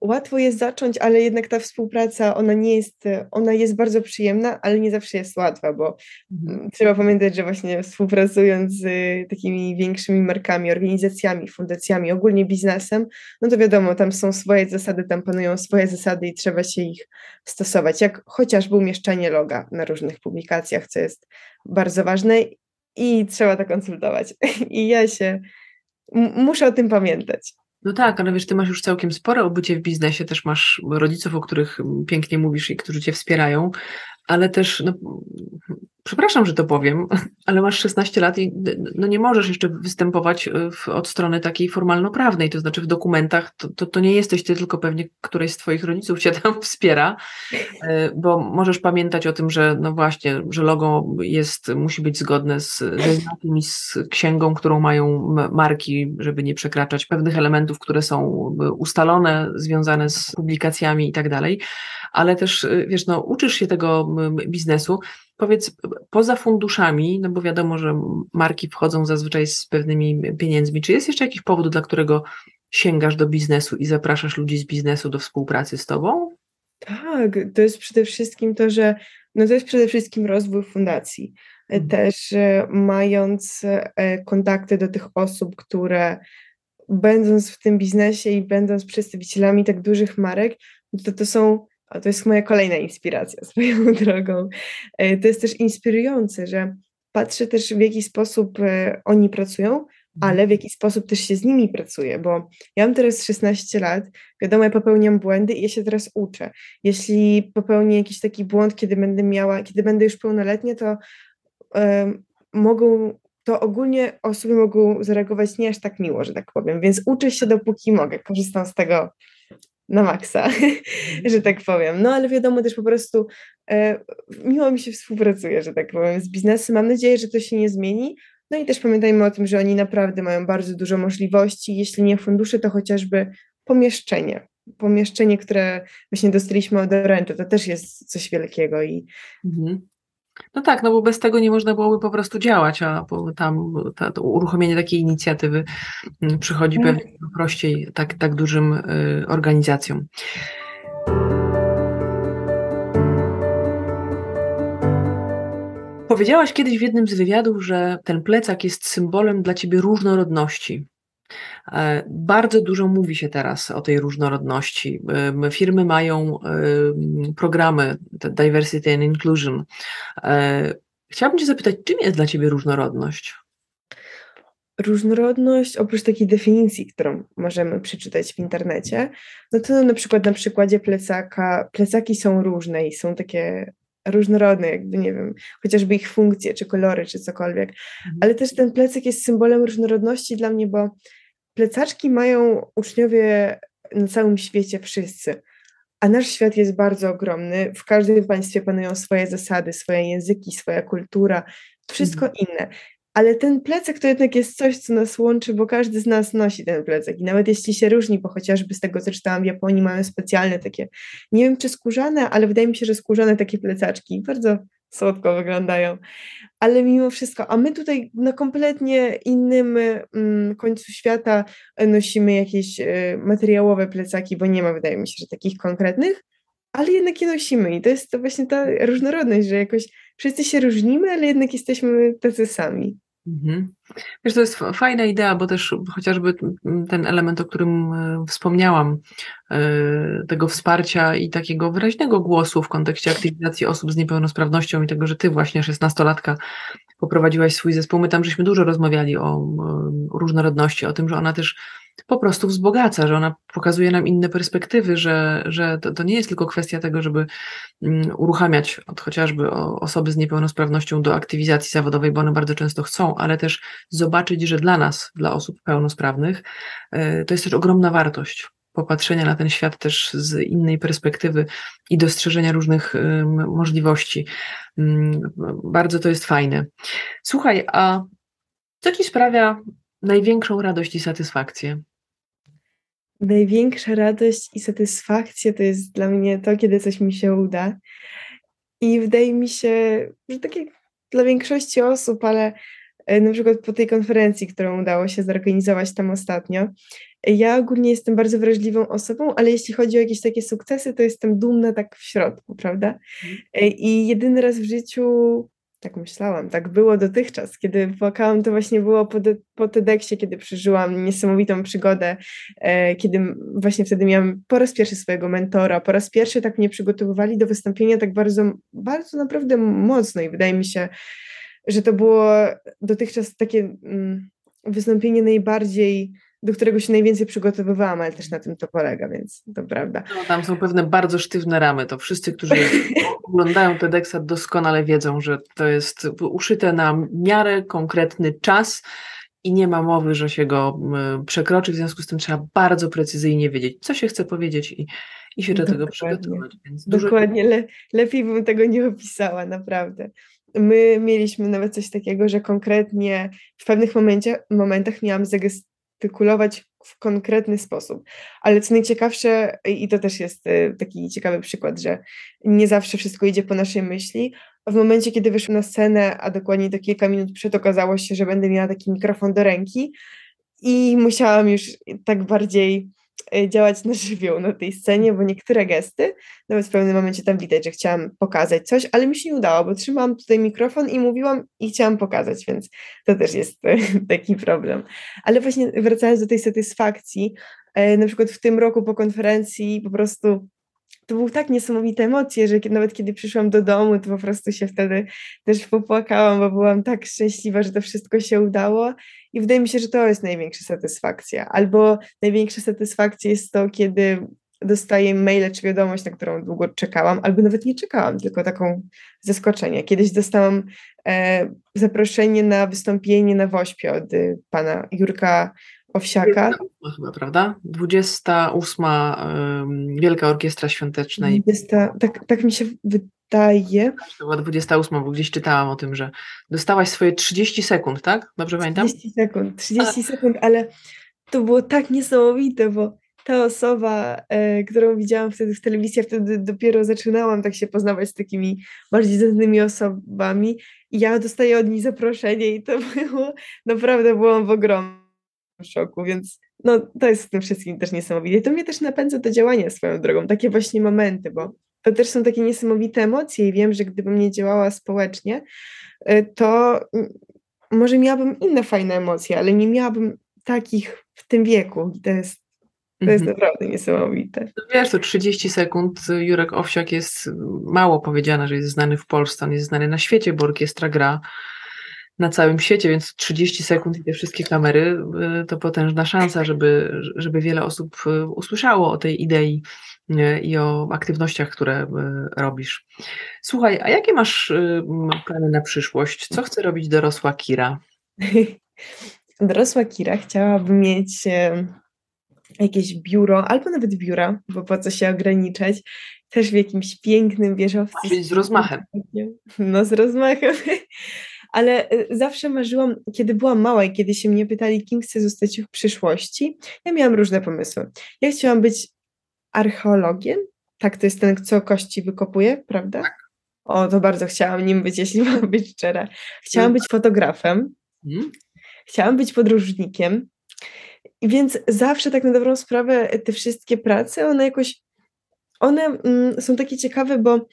łatwo jest zacząć, ale jednak ta współpraca, ona nie jest, ona jest bardzo przyjemna, ale nie zawsze jest łatwa, bo mhm. trzeba pamiętać, że właśnie współpracując z takimi większymi markami, organizacjami, fundacjami, ogólnie biznesem, no to wiadomo, tam są swoje zasady, tam panują swoje zasady i trzeba się ich stosować, jak chociażby umieszczanie loga na różnych publikacjach, co jest bardzo ważne i trzeba to konsultować. *laughs* I ja się muszę o tym pamiętać. No tak, ale wiesz, ty masz już całkiem spore obycie w biznesie, też masz rodziców, o których pięknie mówisz i którzy cię wspierają, ale też, no, przepraszam, że to powiem, *laughs* ale masz 16 lat i no, nie możesz jeszcze występować e, w, od strony takiej formalno-prawnej, to znaczy w dokumentach to, to, to, nie jesteś ty, tylko pewnie któryś z twoich rodziców cię tam *laughs* wspiera, e, bo możesz pamiętać o tym, że no właśnie, że logo jest, musi być zgodne z, ze z księgą, którą mają marki, żeby nie przekraczać pewnych elementów, które są ustalone, związane z publikacjami i tak dalej, ale też, e, wiesz, no uczysz się tego biznesu, Powiedz, poza funduszami, no bo wiadomo, że marki wchodzą zazwyczaj z pewnymi pieniędzmi, czy jest jeszcze jakiś powód, dla którego sięgasz do biznesu i zapraszasz ludzi z biznesu do współpracy z tobą? Tak, to jest przede wszystkim to, że no to jest przede wszystkim rozwój fundacji. Mhm. Też e, mając e, kontakty do tych osób, które będąc w tym biznesie i będąc przedstawicielami tak dużych marek, to to są to jest moja kolejna inspiracja *laughs* swoją drogą. E, to jest też inspirujące, że patrzę też w jaki sposób e, oni pracują, mhm. ale w jaki sposób też się z nimi pracuje, bo ja mam teraz 16 lat, wiadomo, ja popełniam błędy i ja się teraz uczę. Jeśli popełnię jakiś taki błąd, kiedy będę miała, kiedy będę już pełnoletnia, to um, mogą, to ogólnie osoby mogą zareagować nie aż tak miło, że tak powiem, więc uczę się dopóki mogę, korzystam z tego na maksa, *laughs* że tak powiem. No ale wiadomo też po prostu e, miło mi się współpracuje, że tak powiem, z biznesem. Mam nadzieję, że to się nie zmieni. No i też pamiętajmy o tym, że oni naprawdę mają bardzo dużo możliwości. Jeśli nie fundusze, to chociażby pomieszczenie. Pomieszczenie, które właśnie dostaliśmy od Orange, to też jest coś wielkiego i mhm. No tak, no bo bez tego nie można byłoby po prostu działać, a tam ta, to uruchomienie takiej inicjatywy mm, przychodzi tak. pewnie prościej tak, tak dużym y, organizacjom. Powiedziałaś kiedyś w jednym z wywiadów, że ten plecak jest symbolem dla ciebie różnorodności. E, bardzo dużo mówi się teraz o tej różnorodności. Firmy mają programy Diversity and Inclusion. E, chciałabym Cię zapytać, czym jest dla Ciebie różnorodność? Różnorodność, oprócz takiej definicji, którą możemy przeczytać w internecie, no to na przykład na przykładzie plecaka, plecaki są różne i są takie różnorodne, jakby nie wiem, chociażby ich funkcje, czy kolory, czy cokolwiek, mhm. ale też ten plecak jest symbolem różnorodności dla mnie, bo plecaczki mają uczniowie na całym świecie wszyscy, a nasz świat jest bardzo ogromny. W każdym państwie panują swoje zasady, swoje języki, swoja kultura, wszystko mhm. inne. Ale ten plecak to jednak jest coś, co nas łączy, bo każdy z nas nosi ten plecak. I nawet jeśli się różni, bo chociażby z tego, co czytałam w Japonii, mają specjalne takie, nie wiem czy skórzane, ale wydaje mi się, że skórzane takie plecaczki. Bardzo słodko wyglądają. Ale mimo wszystko, a my tutaj na kompletnie innym mm, końcu świata nosimy jakieś y, materiałowe plecaki, bo nie ma, wydaje mi się, że takich konkretnych, ale jednak je nosimy i to jest to właśnie ta różnorodność, że jakoś wszyscy się różnimy, ale jednak jesteśmy tacy sami. Mhm. Wiesz, to jest fajna idea, bo też chociażby ten element, o którym e, wspomniałam, e, tego wsparcia i takiego wyraźnego głosu w kontekście aktywizacji osób z niepełnosprawnością i tego, że ty właśnie, szesnastolatka, poprowadziłaś swój zespół. My tam żeśmy dużo rozmawiali o różnorodności, o tym, że ona też po prostu wzbogaca, że ona pokazuje nam inne perspektywy, że, że to, to nie jest tylko kwestia tego, żeby um, uruchamiać od chociażby osoby z niepełnosprawnością do aktywizacji zawodowej, bo one bardzo często chcą, ale też zobaczyć, że dla nas, dla osób pełnosprawnych, y, to jest też ogromna wartość popatrzenia na ten świat też z innej perspektywy i dostrzeżenia różnych możliwości. Y, bardzo to jest fajne. Słuchaj, a co ci sprawia największą radość i satysfakcję? największa radość i satysfakcja to jest dla mnie to, kiedy coś mi się uda. I wydaje mi się, że tak jak dla większości osób, ale e, na przykład po tej konferencji, którą udało się zorganizować tam ostatnio, ja ogólnie jestem bardzo wrażliwą osobą, ale jeśli chodzi o jakieś takie sukcesy, to jestem dumna tak w środku, prawda? Mhm. E, I jedyny raz w życiu tak myślałam, tak było dotychczas. Kiedy płakałam, to właśnie było po, de, po TEDxie, kiedy przeżyłam niesamowitą przygodę, e, kiedy właśnie wtedy miałam po raz pierwszy swojego mentora, po raz pierwszy tak mnie przygotowywali do wystąpienia tak bardzo, bardzo naprawdę mocno i wydaje mi się, że to było dotychczas takie mm, wystąpienie najbardziej do którego się najwięcej przygotowywałam, ale też na tym to polega, więc to prawda. No, tam są pewne bardzo sztywne ramy. To wszyscy, którzy *laughs* oglądają TEDxa doskonale wiedzą, że to jest uszyte na miarę konkretny czas i nie ma mowy, że się go przekroczy, w związku z tym trzeba bardzo precyzyjnie wiedzieć, co się chce powiedzieć i, i się do tego przygotować. Więc Dokładnie, Le, lepiej bym tego nie opisała, naprawdę. My mieliśmy nawet coś takiego, że konkretnie w pewnych momencie, momentach miałam artykulować w konkretny sposób. Ale co najciekawsze, i to też jest e, taki ciekawy przykład, że nie zawsze wszystko idzie po naszej myśli. W momencie, kiedy wyszłam na scenę, a dokładnie to kilka minut przed, okazało się, że będę miała taki mikrofon do ręki i musiałam już tak bardziej działać na żywioł na tej scenie, bo niektóre gesty, nawet w pewnym momencie tam widać, że chciałam pokazać coś, ale mi się nie udało, bo trzymałam tutaj mikrofon i mówiłam i chciałam pokazać, więc to też jest e, *laughs* taki problem. Ale właśnie wracając do tej satysfakcji, e, na przykład w tym roku po konferencji po prostu to były tak niesamowite emocje, że nawet kiedy przyszłam do domu, to po prostu się wtedy też popłakałam, bo byłam tak szczęśliwa, że to wszystko się udało i wydaje mi się, że to jest największa satysfakcja. Albo największa satysfakcja jest to, kiedy dostaję maile czy wiadomość, na którą długo czekałam, albo nawet nie czekałam, tylko taką zaskoczenie. Kiedyś dostałam e, zaproszenie na wystąpienie na Wośpie od y, pana Jurka Owsiaka. chyba, prawda? 28. Um, Wielka Orkiestra Świąteczna. 20, tak, tak mi się wydaje. To była 28, bo gdzieś czytałam o tym, że dostałaś swoje 30 sekund, tak? Dobrze pamiętam? 30 sekund, 30 A. sekund, ale to było tak niesamowite, bo ta osoba, e, którą widziałam wtedy w telewizji, ja wtedy dopiero zaczynałam tak się poznawać z takimi bardziej znanymi osobami i ja dostaję od nich zaproszenie i to było, naprawdę byłam w ogromnym szoku, więc no, to jest w tym wszystkim też niesamowite. I to mnie też napędza do działania swoją drogą, takie właśnie momenty, bo to też są takie niesamowite emocje i wiem, że gdybym nie działała społecznie, y, to może miałabym inne fajne emocje, ale nie miałabym takich w tym wieku. To jest to jest mhm. naprawdę niesamowite. No wiesz, to 30 sekund. Jurek Owsiak jest mało powiedziane, że jest znany w Polsce, on jest znany na świecie, bo orkiestra gra na całym świecie, więc 30 sekund i te wszystkie kamery y, to potężna szansa, żeby, żeby wiele osób y, usłyszało o tej idei y, i o aktywnościach, które robisz. Słuchaj, a jakie masz plany na przyszłość? Co chce robić dorosła Kira? *laughs* dorosła Kira chciałaby mieć jakieś biuro, albo nawet biura, bo po co się ograniczać, też w jakimś pięknym wieżowcu. Czyli z rozmachem. No z rozmachem ale y, zawsze marzyłam, kiedy byłam mała i kiedy się mnie pytali, kim chcę zostać w przyszłości, ja miałam różne pomysły. Ja chciałam być archeologiem, tak, to jest ten, co kości wykopuje, prawda? Tak. O, to bardzo chciałam nim być, jeśli *laughs* mam być szczera. Chciałam być fotografem, hmm? chciałam być podróżnikiem, więc zawsze tak na dobrą sprawę te wszystkie prace, one jakoś, one mm, są takie ciekawe, bo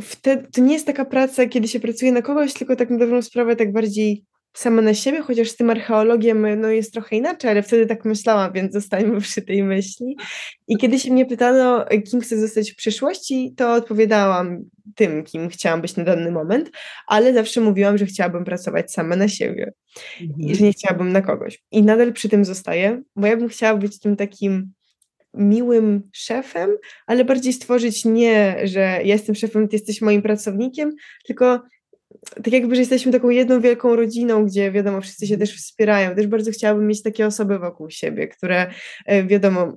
wtedy, to nie jest taka praca, kiedy się pracuje na kogoś, tylko tak na dobrą sprawę tak bardziej sama na siebie, chociaż z tym archeologiem no, jest trochę inaczej, ale wtedy tak myślałam, więc zostańmy przy tej myśli. I kiedy się mnie pytano, kim chcę zostać w przyszłości, to odpowiadałam tym, kim chciałam być na dany moment, ale zawsze mówiłam, że chciałabym pracować sama na siebie mhm. i że nie chciałabym na kogoś. I nadal przy tym zostaję, bo ja bym chciała być tym takim miłym szefem, ale bardziej stworzyć nie, że jestem szefem, ty jesteś moim pracownikiem, tylko tak jakby, że jesteśmy taką jedną wielką rodziną, gdzie wiadomo, wszyscy się też wspierają. Też bardzo chciałabym mieć takie osoby wokół siebie, które e, wiadomo,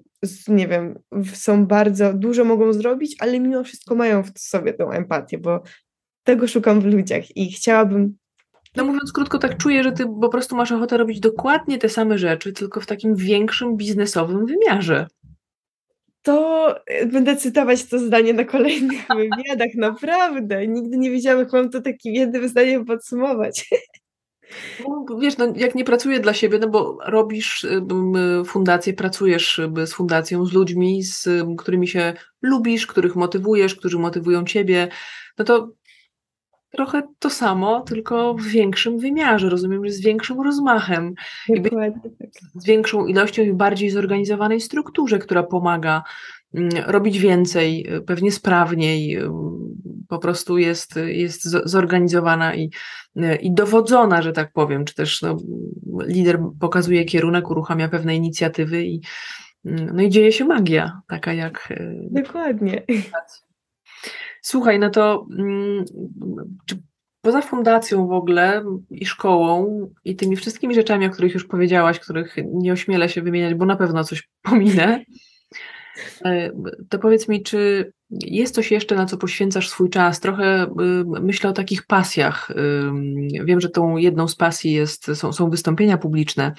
nie wiem, są bardzo, dużo mogą zrobić, ale mimo wszystko mają w sobie tą empatię, bo tego szukam w ludziach i chciałabym No mówiąc krótko, tak czuję, że ty po prostu masz ochotę robić dokładnie te same rzeczy, tylko w takim większym biznesowym wymiarze. To e, będę cytować to zdanie na kolejnych *laughs* wywiadach, naprawdę. Nigdy nie wiedziałam, jak mam to takim jednym zdaniem podsumować. No, wiesz, no, jak nie pracuję dla siebie, no bo robisz y, fundację, pracujesz z fundacją, z ludźmi, z którymi się lubisz, których motywujesz, którzy motywują ciebie, no to trochę to samo, tylko w większym wymiarze, rozumiem, że z większym rozmachem. Dokładnie tak. Z większą ilością i bardziej zorganizowanej strukturze, która pomaga mm, robić więcej, pewnie sprawniej, po prostu jest, jest zorganizowana i, i dowodzona, że tak powiem, czy też no, lider pokazuje kierunek, uruchamia pewne inicjatywy i, no i dzieje się magia, taka jak. Dokładnie. Słuchaj, no to mm, czy poza fundacją w ogóle i szkołą i tymi wszystkimi rzeczami, o których już powiedziałaś, których nie ośmielę się wymieniać, bo na pewno coś *laughs* pominę, e, to powiedz mi, czy jest coś jeszcze, na co poświęcasz swój czas? Trochę y, myślę o takich pasjach. Wiem, że tą jedną z pasji jest, są, są wystąpienia publiczne,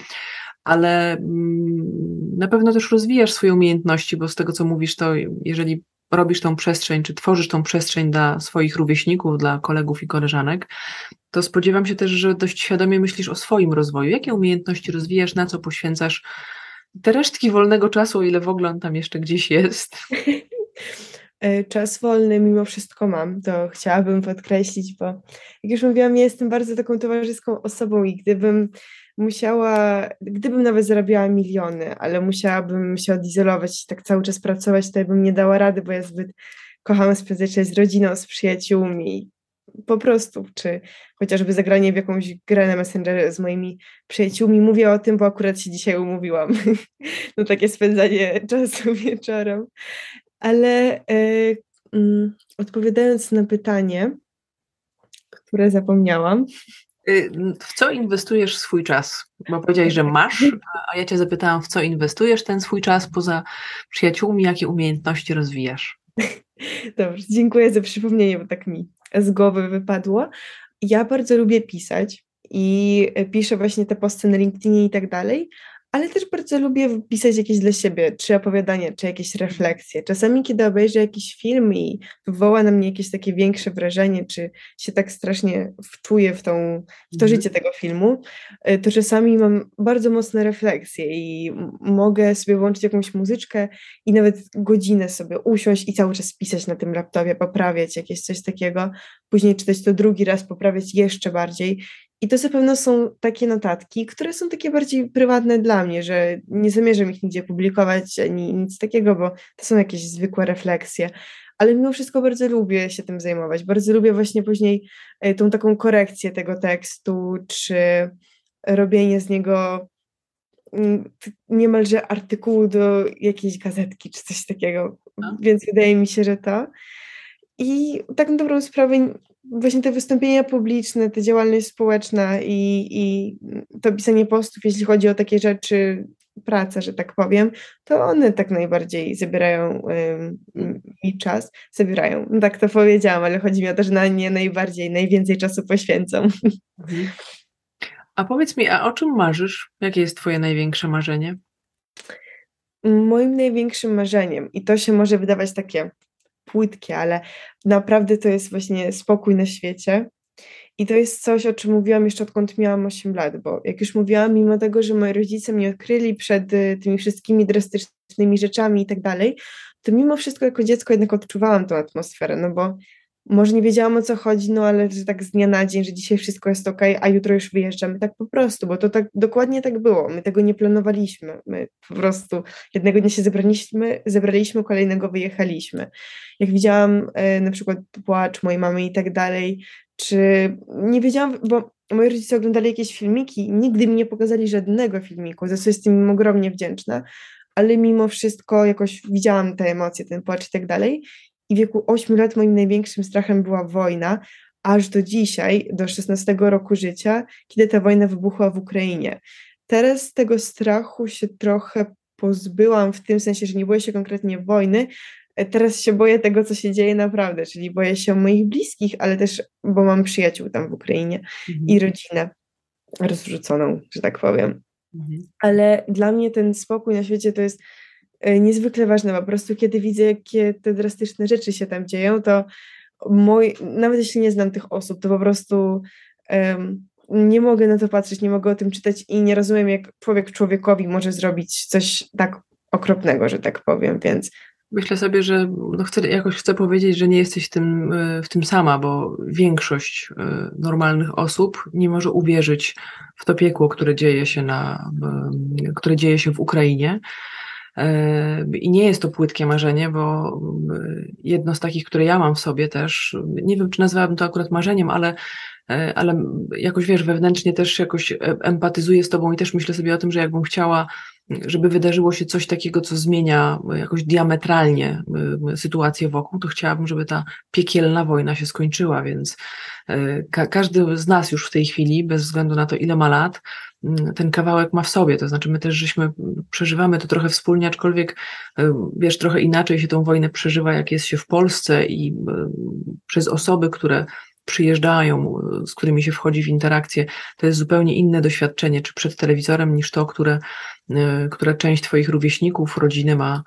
ale mm, na pewno też rozwijasz swoje umiejętności, bo z tego, co mówisz, to jeżeli robisz tą przestrzeń, czy tworzysz tą przestrzeń dla swoich rówieśników, dla kolegów i koleżanek, to spodziewam się też, że dość świadomie myślisz o swoim rozwoju. Jakie umiejętności rozwijasz, na co poświęcasz te resztki wolnego czasu, o ile w ogóle on tam jeszcze gdzieś jest? *laughs* E, czas wolny mimo wszystko mam, to chciałabym podkreślić, bo jak już mówiłam, ja jestem bardzo taką towarzyską osobą i gdybym musiała, gdybym nawet zarabiała miliony, ale musiałabym się odizolować i tak cały czas pracować, to ja bym nie dała rady, bo ja zbyt kocham spędzać czas z rodziną, z przyjaciółmi, po prostu, czy chociażby zagranie w jakąś grę na Messengerze z moimi przyjaciółmi. Mówię o tym, bo akurat się dzisiaj umówiłam. *laughs* no takie spędzanie czasu *laughs* wieczorem. Ale y, y, odpowiadając na pytanie, które zapomniałam, w co inwestujesz swój czas? Bo powiedziałeś, że masz, a ja cię zapytałam, w co inwestujesz ten swój czas poza przyjaciółmi, jakie umiejętności rozwijasz? *laughs* Dobrze, dziękuję za przypomnienie, bo tak mi z głowy wypadło. Ja bardzo lubię pisać i piszę właśnie te posty na LinkedInie i tak dalej, ale też bardzo lubię pisać jakieś dla siebie, czy opowiadania, czy jakieś refleksje. Czasami, kiedy obejrzę jakiś film i wywoła na mnie jakieś takie większe wrażenie, czy się tak strasznie wczuję w, tą, w to mhm. życie tego filmu, y, to czasami mam bardzo mocne refleksje i mogę sobie włączyć jakąś muzyczkę i nawet godzinę sobie usiąść i cały czas pisać na tym laptopie, poprawiać jakieś coś takiego, później czytać to drugi raz, poprawiać jeszcze bardziej i to zapewne są takie notatki, które są takie bardziej prywatne dla mnie, że nie zamierzam ich nigdzie publikować ani nic takiego, bo to są jakieś zwykłe refleksje. Ale mimo wszystko bardzo lubię się tym zajmować. Bardzo lubię właśnie później e, tą taką korekcję tego tekstu, czy robienie z niego mm, niemalże artykułu do jakiejś gazetki, czy coś takiego. No. Więc wydaje mi się, że to. I tak na dobrą sprawę właśnie te wystąpienia publiczne, ta działalność społeczna i, i to pisanie postów, jeśli chodzi o takie rzeczy, praca, że tak powiem, to one tak najbardziej zabierają mi czas. Zabierają, no tak to powiedziałam, ale chodzi mi o to, że na nie najbardziej, najwięcej czasu poświęcam. Mhm. A powiedz mi, a o czym marzysz? Jakie jest Twoje największe marzenie? Moim największym marzeniem, i to się może wydawać takie płytkie, ale naprawdę to jest właśnie spokój na świecie. I to jest coś, o czym mówiłam jeszcze odkąd miałam 8 lat, bo jak już mówiłam, mimo tego, że moi rodzice mnie odkryli przed y, tymi wszystkimi drastycznymi rzeczami i tak dalej, to mimo wszystko jako dziecko jednak odczuwałam tą atmosferę, no bo może nie wiedziałam o co chodzi, no ale że tak z dnia na dzień, że dzisiaj wszystko jest ok, a jutro już wyjeżdżamy, tak po prostu, bo to tak dokładnie tak było. My tego nie planowaliśmy. My po prostu jednego dnia się zebraliśmy, zebraliśmy kolejnego wyjechaliśmy. Jak widziałam e, na przykład płacz mojej mamy i tak dalej, czy nie wiedziałam, bo moi rodzice oglądali jakieś filmiki nigdy mi nie pokazali żadnego filmiku, za co jestem im ogromnie wdzięczna, ale mimo wszystko jakoś widziałam te emocje, ten płacz i tak dalej i w wieku 8 lat moim największym strachem była wojna, aż do dzisiaj, do 16 roku życia, kiedy ta wojna wybuchła w Ukrainie. Teraz tego strachu się trochę pozbyłam w tym sensie, że nie boję się konkretnie wojny, teraz się boję tego, co się dzieje naprawdę, czyli boję się moich bliskich, ale też, bo mam przyjaciół tam w Ukrainie mhm. i rodzinę rozrzuconą, że tak powiem. Mhm. Ale dla mnie ten spokój na świecie to jest niezwykle ważne. Po prostu, kiedy widzę, jakie te drastyczne rzeczy się tam dzieją, to mój, nawet jeśli nie znam tych osób, to po prostu um, nie mogę na to patrzeć, nie mogę o tym czytać i nie rozumiem, jak człowiek człowiekowi może zrobić coś tak okropnego, że tak powiem, więc Myślę sobie, że no chcę, jakoś chcę powiedzieć, że nie jesteś tym, e, w tym sama, bo większość e, normalnych osób nie może uwierzyć w to piekło, które dzieje się, na, które dzieje się w Ukrainie. E, I nie jest to płytkie marzenie, bo jedno z takich, które ja mam w sobie też, nie wiem, czy nazwałabym to akurat marzeniem, ale ale jakoś wiesz, wewnętrznie też jakoś empatyzuję z tobą i też myślę sobie o tym, że jakbym chciała żeby wydarzyło się coś takiego, co zmienia jakoś diametralnie sytuację wokół, to chciałabym, żeby ta piekielna wojna się skończyła, więc ka każdy z nas już w tej chwili, bez względu na to, ile ma lat, ten kawałek ma w sobie, to znaczy my też żeśmy, przeżywamy to trochę wspólnie, aczkolwiek wiesz, trochę inaczej się tą wojnę przeżywa, jak jest się w Polsce i przez osoby, które przyjeżdżają, z którymi się wchodzi w interakcję, to jest zupełnie inne doświadczenie, czy przed telewizorem, niż to, które, które część Twoich rówieśników, rodziny ma,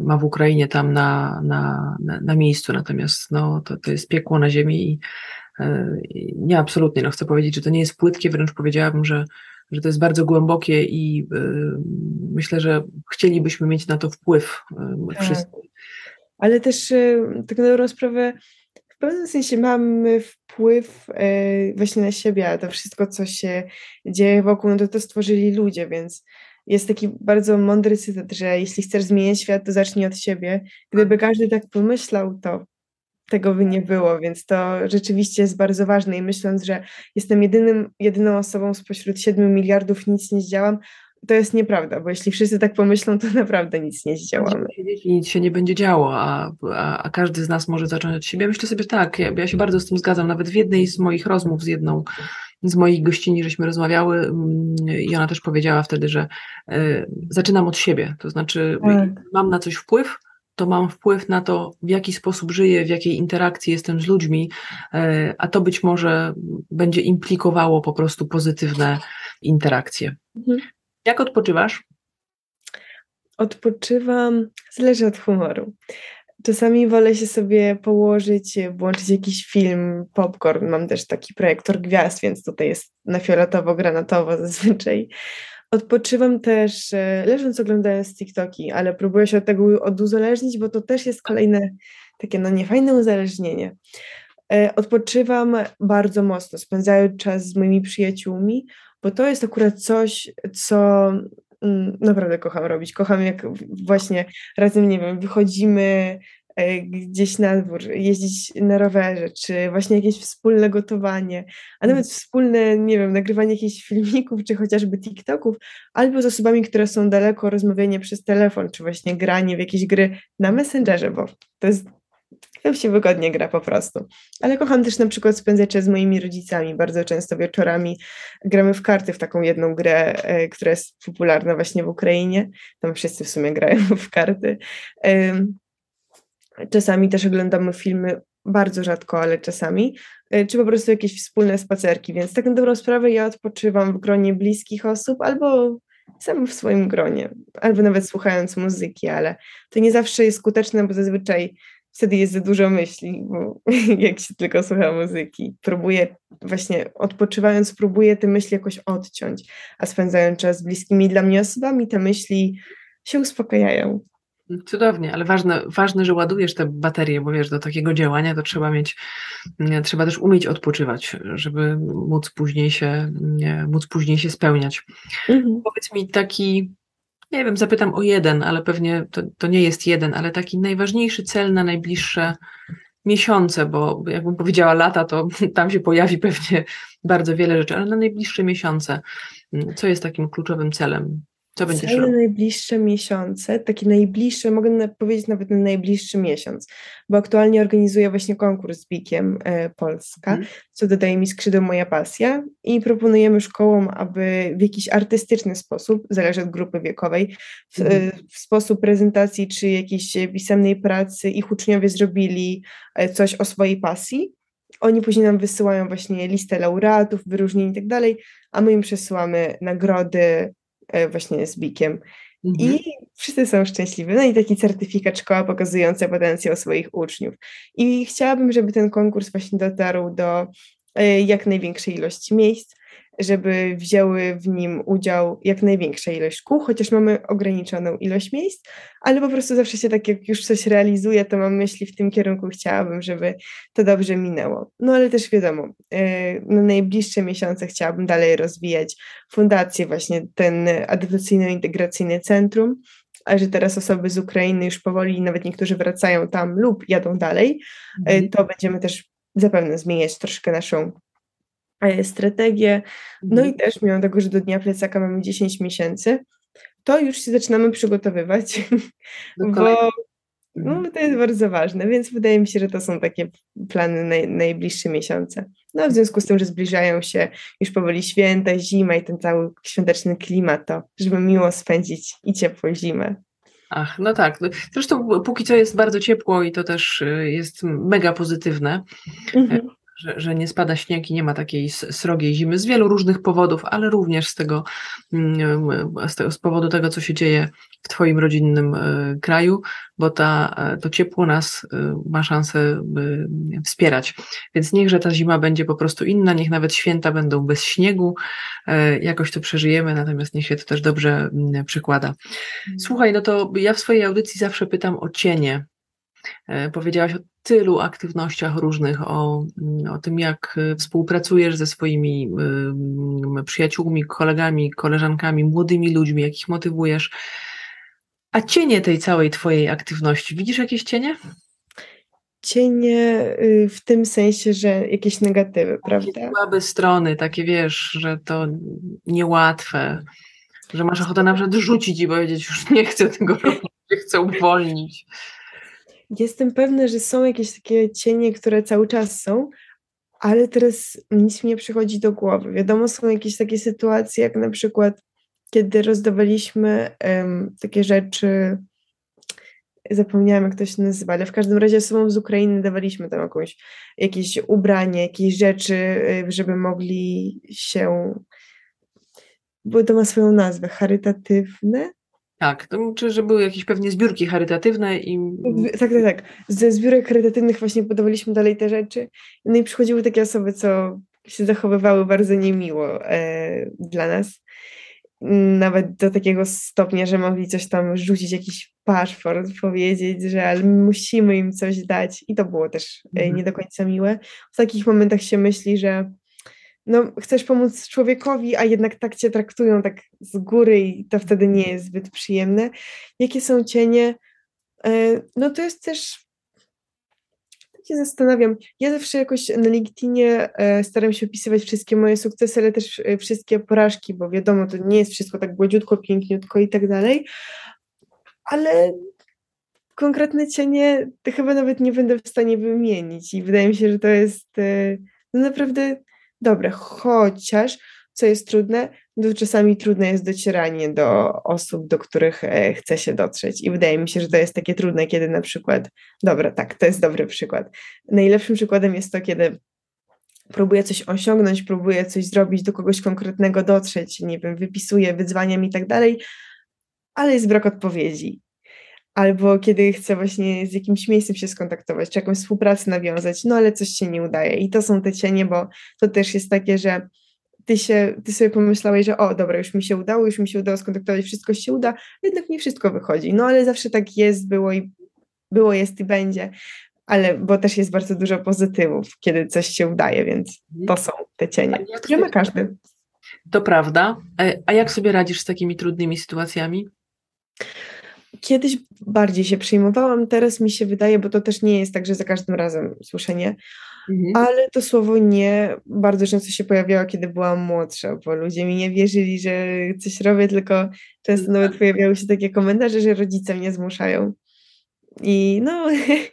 ma w Ukrainie tam na, na, na, na miejscu. Natomiast no, to, to jest piekło na ziemi i nie absolutnie. No, chcę powiedzieć, że to nie jest płytkie, wręcz powiedziałabym, że, że to jest bardzo głębokie i y, myślę, że chcielibyśmy mieć na to wpływ wszyscy. Tak. Ale też tak na dobrą sprawę w pewnym sensie mamy wpływ e, właśnie na siebie, a to wszystko, co się dzieje wokół, no to to stworzyli ludzie, więc jest taki bardzo mądry cytat, że jeśli chcesz zmienić świat, to zacznij od siebie. Gdyby każdy tak pomyślał, to tego by nie było, więc to rzeczywiście jest bardzo ważne i myśląc, że jestem jedynym, jedyną osobą spośród 7 miliardów, nic nie zdziałam, to jest nieprawda, bo jeśli wszyscy tak pomyślą, to *laughs* naprawdę nic nie zdziałamy. Nic się nie będzie działo, a, a, a, każdy z nas może zacząć od siebie. Myślę sobie tak, ja, ja, się bardzo z tym zgadzam. Nawet w jednej z moich rozmów z jedną z moich gościni, żeśmy rozmawiały mm, i ona też powiedziała wtedy, że y, zaczynam od siebie, to znaczy tak. mam na coś wpływ, to mam wpływ na to, w jaki sposób żyję, w jakiej interakcji jestem z ludźmi, y, a to być może będzie implikowało po prostu pozytywne interakcje. Mhm. Jak odpoczywasz? Odpoczywam, zależy od humoru. Czasami wolę się sobie położyć, włączyć jakiś film, popcorn. Mam też taki projektor gwiazd, więc tutaj jest na fioletowo-granatowo zazwyczaj. Odpoczywam też e, leżąc oglądając TikToki, ale próbuję się od tego oduzależnić, bo to też jest kolejne takie no niefajne uzależnienie. E, odpoczywam bardzo mocno, spędzając czas z moimi przyjaciółmi, bo to jest akurat coś, co mm, naprawdę kocham robić. Kocham, jak właśnie razem, nie wiem, wychodzimy gdzieś na dwór, jeździć na rowerze, czy właśnie jakieś wspólne gotowanie, a nawet wspólne, nie wiem, nagrywanie jakichś filmików, czy chociażby TikToków, albo z osobami, które są daleko, rozmawianie przez telefon, czy właśnie granie w jakieś gry na Messengerze, bo to jest tam się wygodnie gra po prostu. Ale kocham też na przykład spędzać czas z moimi rodzicami. Bardzo często wieczorami gramy w karty w taką jedną grę, e, która jest popularna właśnie w Ukrainie. Tam wszyscy w sumie grają *laughs* w karty. Czasami też oglądamy filmy, bardzo rzadko, ale czasami, e, czy po prostu jakieś wspólne spacerki. Więc tak na dobrą sprawę ja odpoczywam w gronie bliskich osób albo sam w swoim gronie, albo nawet słuchając muzyki, ale to nie zawsze jest skuteczne, bo zazwyczaj wtedy jest za dużo myśli, bo *laughs* jak się tylko słucha muzyki. Próbuję właśnie odpoczywając, próbuję te myśli jakoś odciąć, a spędzając czas z bliskimi dla mnie osobami, te myśli się uspokajają. Cudownie, ale ważne, ważne, że ładujesz te baterie, bo wiesz, do takiego działania to trzeba mieć, trzeba też umieć odpoczywać, żeby móc później się, móc później się spełniać. Mhm. Powiedz mi taki nie wiem, zapytam o jeden, ale pewnie to, to nie jest jeden, ale taki najważniejszy cel na najbliższe miesiące, bo jakbym powiedziała lata, to *laughs* tam się pojawi pewnie bardzo wiele rzeczy, ale na najbliższe miesiące, co jest takim kluczowym celem? Co będziesz robił? najbliższe miesiące, takie najbliższe, mogę powiedzieć nawet na najbliższy miesiąc, bo aktualnie organizuję właśnie konkurs z Bikiem e, Polska, Mhm. co dodaje mi skrzydeł moja pasja i proponujemy szkołom, aby w jakiś artystyczny sposób, zależy od grupy wiekowej, w, e, w sposób prezentacji czy jakiejś pisemnej pracy ich uczniowie zrobili e, coś o swojej pasji. Oni później nam wysyłają właśnie listę laureatów, wyróżnień i tak dalej, a my im przesyłamy nagrody właśnie z Bikiem. Mhm. I wszyscy są szczęśliwi. No i taki certyfikat szkoła pokazujący potencjał swoich uczniów. I chciałabym, żeby ten konkurs właśnie dotarł do e, jak największej ilości miejsc, żeby wzięły w nim udział jak największa ilość szkół, chociaż mamy ograniczoną ilość miejsc, ale po prostu zawsze się tak, jak już coś realizuje, to mam myśli w tym kierunku, chciałabym, żeby to dobrze minęło. No ale też wiadomo, e, na najbliższe miesiące chciałabym dalej rozwijać fundację, właśnie ten adaptacyjno-integracyjny centrum, a że teraz osoby z Ukrainy już powoli, nawet niektórzy wracają tam lub jadą dalej, e, Mhm. to będziemy też zapewne zmieniać troszkę naszą strategię. No Mhm. i też mimo tego, że do Dnia Plecaka mamy 10 miesięcy, to już się zaczynamy przygotowywać, *laughs* bo no, to jest bardzo ważne, więc wydaje mi się, że to są takie plany na najbliższe miesiące. No w związku z tym, że zbliżają się już powoli święta, zima i ten cały świąteczny klimat, to żeby miło spędzić i ciepłą zimę. Ach, no tak. Zresztą póki co jest bardzo ciepło i to też y, jest mega pozytywne, Mhm. Że, że nie spada śnieg i nie ma takiej srogiej zimy z wielu różnych powodów, ale również z tego, mm, z, tego, z powodu tego, co się dzieje w Twoim rodzinnym y, kraju, bo ta, e, to ciepło nas ma szansę wspierać. Więc niechże ta zima będzie po prostu inna, niech nawet święta będą bez śniegu, e, jakoś to przeżyjemy, natomiast niech się to też dobrze mm, przekłada. Słuchaj, no to ja w swojej audycji zawsze pytam o cienie. E, Powiedziałaś o tylu aktywnościach różnych, o, mm, o tym, jak e, współpracujesz ze swoimi przyjaciółmi, kolegami, koleżankami, młodymi ludźmi, jak ich motywujesz. A cienie tej całej Twojej aktywności, widzisz jakieś cienie? Cienie y, w tym sensie, że jakieś negatywy, prawda? Takie słabe strony, takie wiesz, że to niełatwe, że masz ochotę na przykład rzucić i powiedzieć, już nie chcę tego robić, chcę uwolnić. Jestem pewna, że są jakieś takie cienie, które cały czas są, ale teraz nic mi nie przychodzi do głowy. Wiadomo, są jakieś takie sytuacje, jak na przykład, kiedy rozdawaliśmy em, takie rzeczy, zapomniałam, jak to się nazywa, ale w każdym razie osobom z Ukrainy dawaliśmy tam jakąś, jakieś ubranie, jakieś rzeczy, żeby mogli się, bo to ma swoją nazwę, charytatywne? Tak, to, czy że były jakieś pewnie zbiórki charytatywne i Tak, tak, tak. Ze zbiórek charytatywnych właśnie podawaliśmy dalej te rzeczy. No i przychodziły takie osoby, co się zachowywały bardzo niemiło e, dla nas. Nawet do takiego stopnia, że mogli coś tam rzucić, jakiś paszport, powiedzieć, że ale my musimy im coś dać. I to było też e, Mhm. nie do końca miłe. W takich momentach się myśli, że no, chcesz pomóc człowiekowi, a jednak tak cię traktują tak z góry i to wtedy nie jest zbyt przyjemne. Jakie są cienie? E, No to jest też tak się zastanawiam. Ja zawsze jakoś na LinkedInie e, staram się opisywać wszystkie moje sukcesy, ale też e, wszystkie porażki, bo wiadomo, to nie jest wszystko tak gładziutko, piękniutko i tak dalej. Ale konkretne cienie chyba nawet nie będę w stanie wymienić i wydaje mi się, że to jest no naprawdę dobre, chociaż co jest trudne, to czasami trudne jest docieranie do osób, do których e, chce się dotrzeć i wydaje mi się, że to jest takie trudne, kiedy na przykład, dobra, tak, to jest dobry przykład. Najlepszym przykładem jest to, kiedy próbuję coś osiągnąć, próbuję coś zrobić, do kogoś konkretnego dotrzeć, nie wiem, wypisuję, wyzwaniam i tak dalej, ale jest brak odpowiedzi. Albo kiedy chcę właśnie z jakimś miejscem się skontaktować, czy jakąś współpracę nawiązać, no ale coś się nie udaje. I to są te cienie, bo to też jest takie, że ty, się, ty sobie pomyślałeś, że o, dobra, już mi się udało, już mi się udało skontaktować, wszystko się uda, jednak nie wszystko wychodzi. No ale zawsze tak jest, było i było, jest i będzie. Ale bo też jest bardzo dużo pozytywów, kiedy coś się udaje, więc to są te cienie, które ma każdy. To prawda. E, A jak sobie radzisz z takimi trudnymi sytuacjami? Kiedyś bardziej się przejmowałam, teraz mi się wydaje, bo to też nie jest tak, że za każdym razem słyszę nie, mhm. ale to słowo nie bardzo często się pojawiało, kiedy byłam młodsza, bo ludzie mi nie wierzyli, że coś robię, tylko często nawet tak. pojawiały się takie komentarze, że rodzice mnie zmuszają. I no,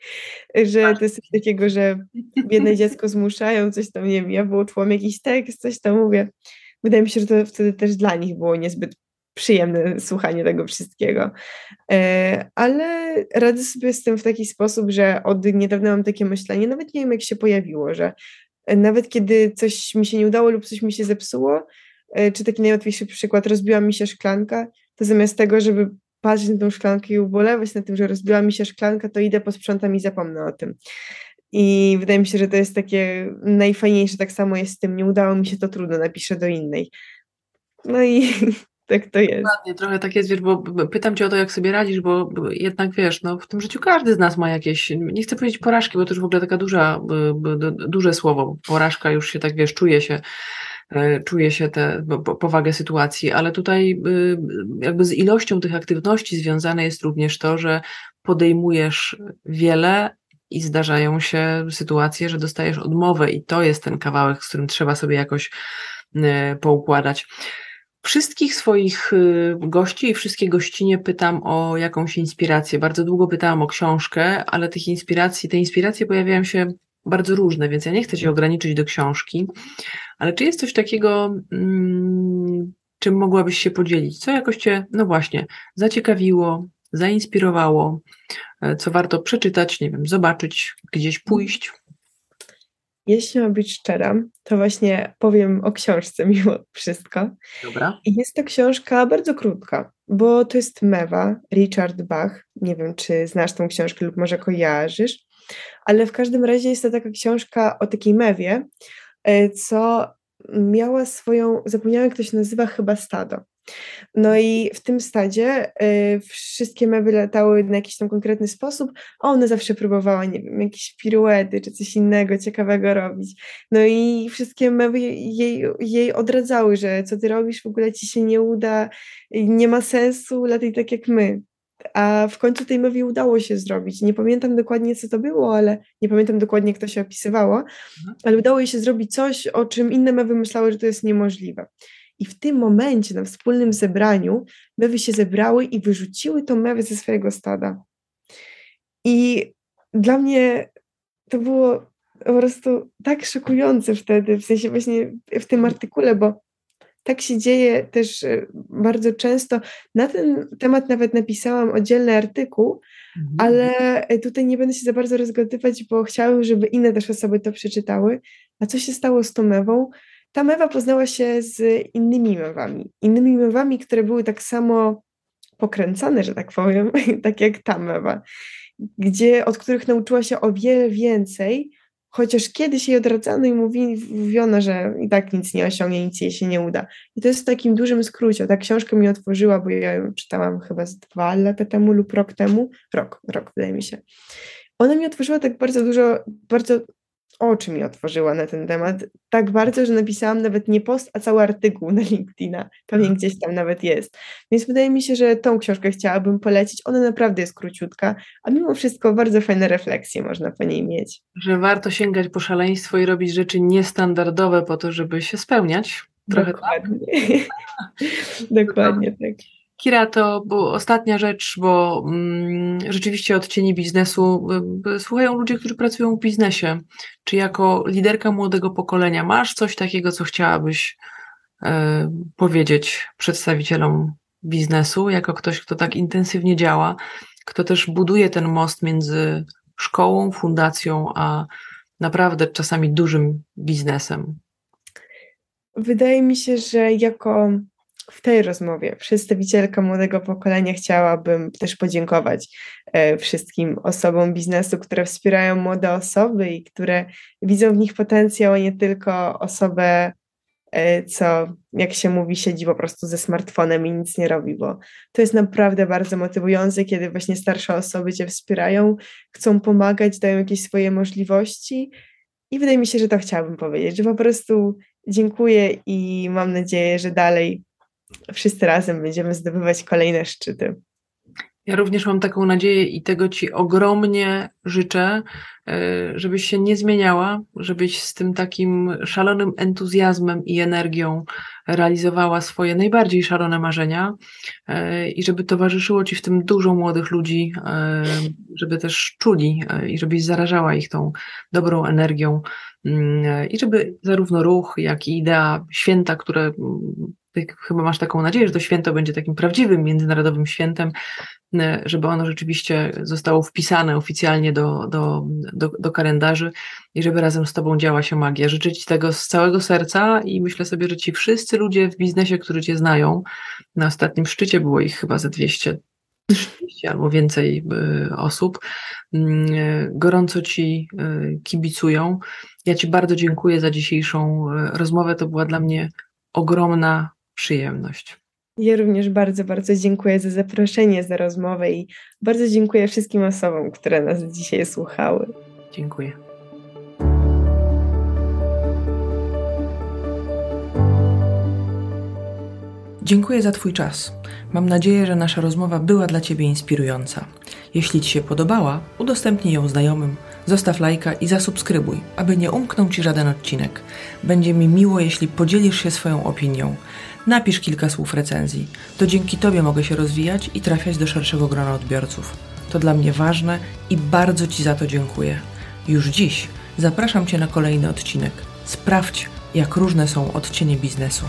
*laughs* że to jest coś takiego, że biedne dziecko zmuszają, coś tam, nie wiem, ja wyuczyłam jakiś tekst, coś tam mówię. Wydaje mi się, że to wtedy też dla nich było niezbyt przyjemne słuchanie tego wszystkiego. E, ale radzę sobie z tym w taki sposób, że od niedawna mam takie myślenie, nawet nie wiem jak się pojawiło, że nawet kiedy coś mi się nie udało lub coś mi się zepsuło, e, czy taki najłatwiejszy przykład, rozbiła mi się szklanka, to zamiast tego, żeby patrzeć na tą szklankę i ubolewać na tym, że rozbiła mi się szklanka, to idę, posprzątam i zapomnę o tym. I wydaje mi się, że to jest takie najfajniejsze. Tak samo jest z tym, nie udało mi się, to trudno, napiszę do innej. No i *laughs* tak to jest. Dokładnie, trochę tak jest, wiesz, bo pytam cię o to, jak sobie radzisz, bo jednak wiesz, no w tym życiu każdy z nas ma jakieś, nie chcę powiedzieć porażki, bo to już w ogóle taka duża, duże słowo, porażka już się tak, wiesz, czuje się e, czuje się tę powagę sytuacji, ale tutaj jakby z ilością tych aktywności związane jest również to, że podejmujesz wiele i zdarzają się sytuacje, że dostajesz odmowę i to jest ten kawałek, z którym trzeba sobie jakoś e, poukładać. Wszystkich swoich y, gości i wszystkie gościnie pytam o jakąś inspirację. Bardzo długo pytałam o książkę, ale tych inspiracji, te inspiracje pojawiają się bardzo różne, więc ja nie chcę się ograniczyć do książki. Ale czy jest coś takiego, mm, czym mogłabyś się podzielić? Co jakoś cię, no właśnie, zaciekawiło, zainspirowało, e, co warto przeczytać, nie wiem, zobaczyć, gdzieś pójść? Jeśli mam być szczera, to właśnie powiem o książce mimo wszystko. Dobra. I jest to książka bardzo krótka, bo to jest Mewa, Richard Bach. Nie wiem, czy znasz tą książkę lub może kojarzysz, ale w każdym razie jest to taka książka o takiej mewie, e, co miała swoją, zapomniałem jak to się nazywa, chyba stado. No i w tym stadzie y, wszystkie mewy latały na jakiś tam konkretny sposób, a ona zawsze próbowała, nie wiem, jakieś piruety czy coś innego ciekawego robić. No i wszystkie mewy jej, jej odradzały, że co ty robisz, w ogóle ci się nie uda, nie ma sensu, lataj tak jak my. A w końcu tej mewie udało się zrobić. Nie pamiętam dokładnie, co to było, ale nie pamiętam dokładnie, jak to się opisywało, mhm. ale udało jej się zrobić coś, o czym inne mewy myślały, że to jest niemożliwe. I w tym momencie, na wspólnym zebraniu, mewy się zebrały i wyrzuciły tą mewę ze swojego stada. I dla mnie to było po prostu tak szokujące wtedy, w sensie właśnie w tym artykule, bo tak się dzieje też e, bardzo często. Na ten temat nawet napisałam oddzielny artykuł, mhm. ale tutaj nie będę się za bardzo rozgadywać, bo chciałabym, żeby inne też osoby to przeczytały. A co się stało z tą mewą? Ta mewa poznała się z innymi mewami. Innymi mewami, które były tak samo pokręcone, że tak powiem, *laughs* tak jak ta mewa, gdzie, od których nauczyła się o wiele więcej, chociaż kiedyś jej odradzano i mówiono, że i tak nic nie osiągnie, nic jej się nie uda. I to jest w takim dużym skrócie. Ta książka mi otworzyła, bo ja ją czytałam chyba z dwa lata temu lub rok temu. Rok, rok wydaje mi się. Ona mi otworzyła tak bardzo dużo, bardzo oczy mi otworzyła na ten temat. Tak bardzo, że napisałam nawet nie post, a cały artykuł na LinkedIna. Pewnie mhm. gdzieś tam nawet jest. Więc wydaje mi się, że tą książkę chciałabym polecić. Ona naprawdę jest króciutka, a mimo wszystko bardzo fajne refleksje można po niej mieć. Że warto sięgać po szaleństwo i robić rzeczy niestandardowe po to, żeby się spełniać. Trochę tak? Dokładnie. Tak? *laughs* Dokładnie tak. Kira, to ostatnia rzecz, bo mm, rzeczywiście od cieni biznesu y, y, słuchają ludzie, którzy pracują w biznesie. Czy jako liderka młodego pokolenia masz coś takiego, co chciałabyś y, powiedzieć przedstawicielom biznesu, jako ktoś, kto tak intensywnie działa, kto też buduje ten most między szkołą, fundacją, a naprawdę czasami dużym biznesem? Wydaje mi się, że jako w tej rozmowie przedstawicielka młodego pokolenia chciałabym też podziękować e, wszystkim osobom biznesu, które wspierają młode osoby i które widzą w nich potencjał, a nie tylko osobę, e, co jak się mówi, siedzi po prostu ze smartfonem i nic nie robi, bo to jest naprawdę bardzo motywujące, kiedy właśnie starsze osoby cię wspierają, chcą pomagać, dają jakieś swoje możliwości. I wydaje mi się, że to chciałabym powiedzieć, że po prostu dziękuję i mam nadzieję, że dalej wszyscy razem będziemy zdobywać kolejne szczyty. Ja również mam taką nadzieję i tego Ci ogromnie życzę, e, żebyś się nie zmieniała, żebyś z tym takim szalonym entuzjazmem i energią realizowała swoje najbardziej szalone marzenia e, i żeby towarzyszyło Ci w tym dużo młodych ludzi, e, żeby też czuli i żebyś zarażała ich tą dobrą energią mm, i żeby zarówno ruch, jak i idea święta, które ty chyba masz taką nadzieję, że to święto będzie takim prawdziwym międzynarodowym świętem, e, żeby ono rzeczywiście zostało wpisane oficjalnie do, do, do, do kalendarzy i żeby razem z Tobą działa się magia. Życzę Ci tego z całego serca i myślę sobie, że Ci wszyscy ludzie w biznesie, którzy Cię znają, na ostatnim szczycie było ich chyba ze 200 albo więcej e, osób, mm, e, gorąco Ci kibicują. Ja Ci bardzo dziękuję za dzisiejszą rozmowę. To była dla mnie ogromna przyjemność. Ja również bardzo, bardzo dziękuję za zaproszenie, za rozmowę i bardzo dziękuję wszystkim osobom, które nas dzisiaj słuchały. Dziękuję. Dziękuję za Twój czas. Mam nadzieję, że nasza rozmowa była dla Ciebie inspirująca. Jeśli Ci się podobała, udostępnij ją znajomym, zostaw lajka i zasubskrybuj, aby nie umknął Ci żaden odcinek. Będzie mi miło, jeśli podzielisz się swoją opinią. Napisz kilka słów recenzji. To dzięki Tobie mogę się rozwijać i trafiać do szerszego grona odbiorców. To dla mnie ważne i bardzo Ci za to dziękuję. Już dziś zapraszam Cię na kolejny odcinek. Sprawdź, jak różne są odcienie biznesu.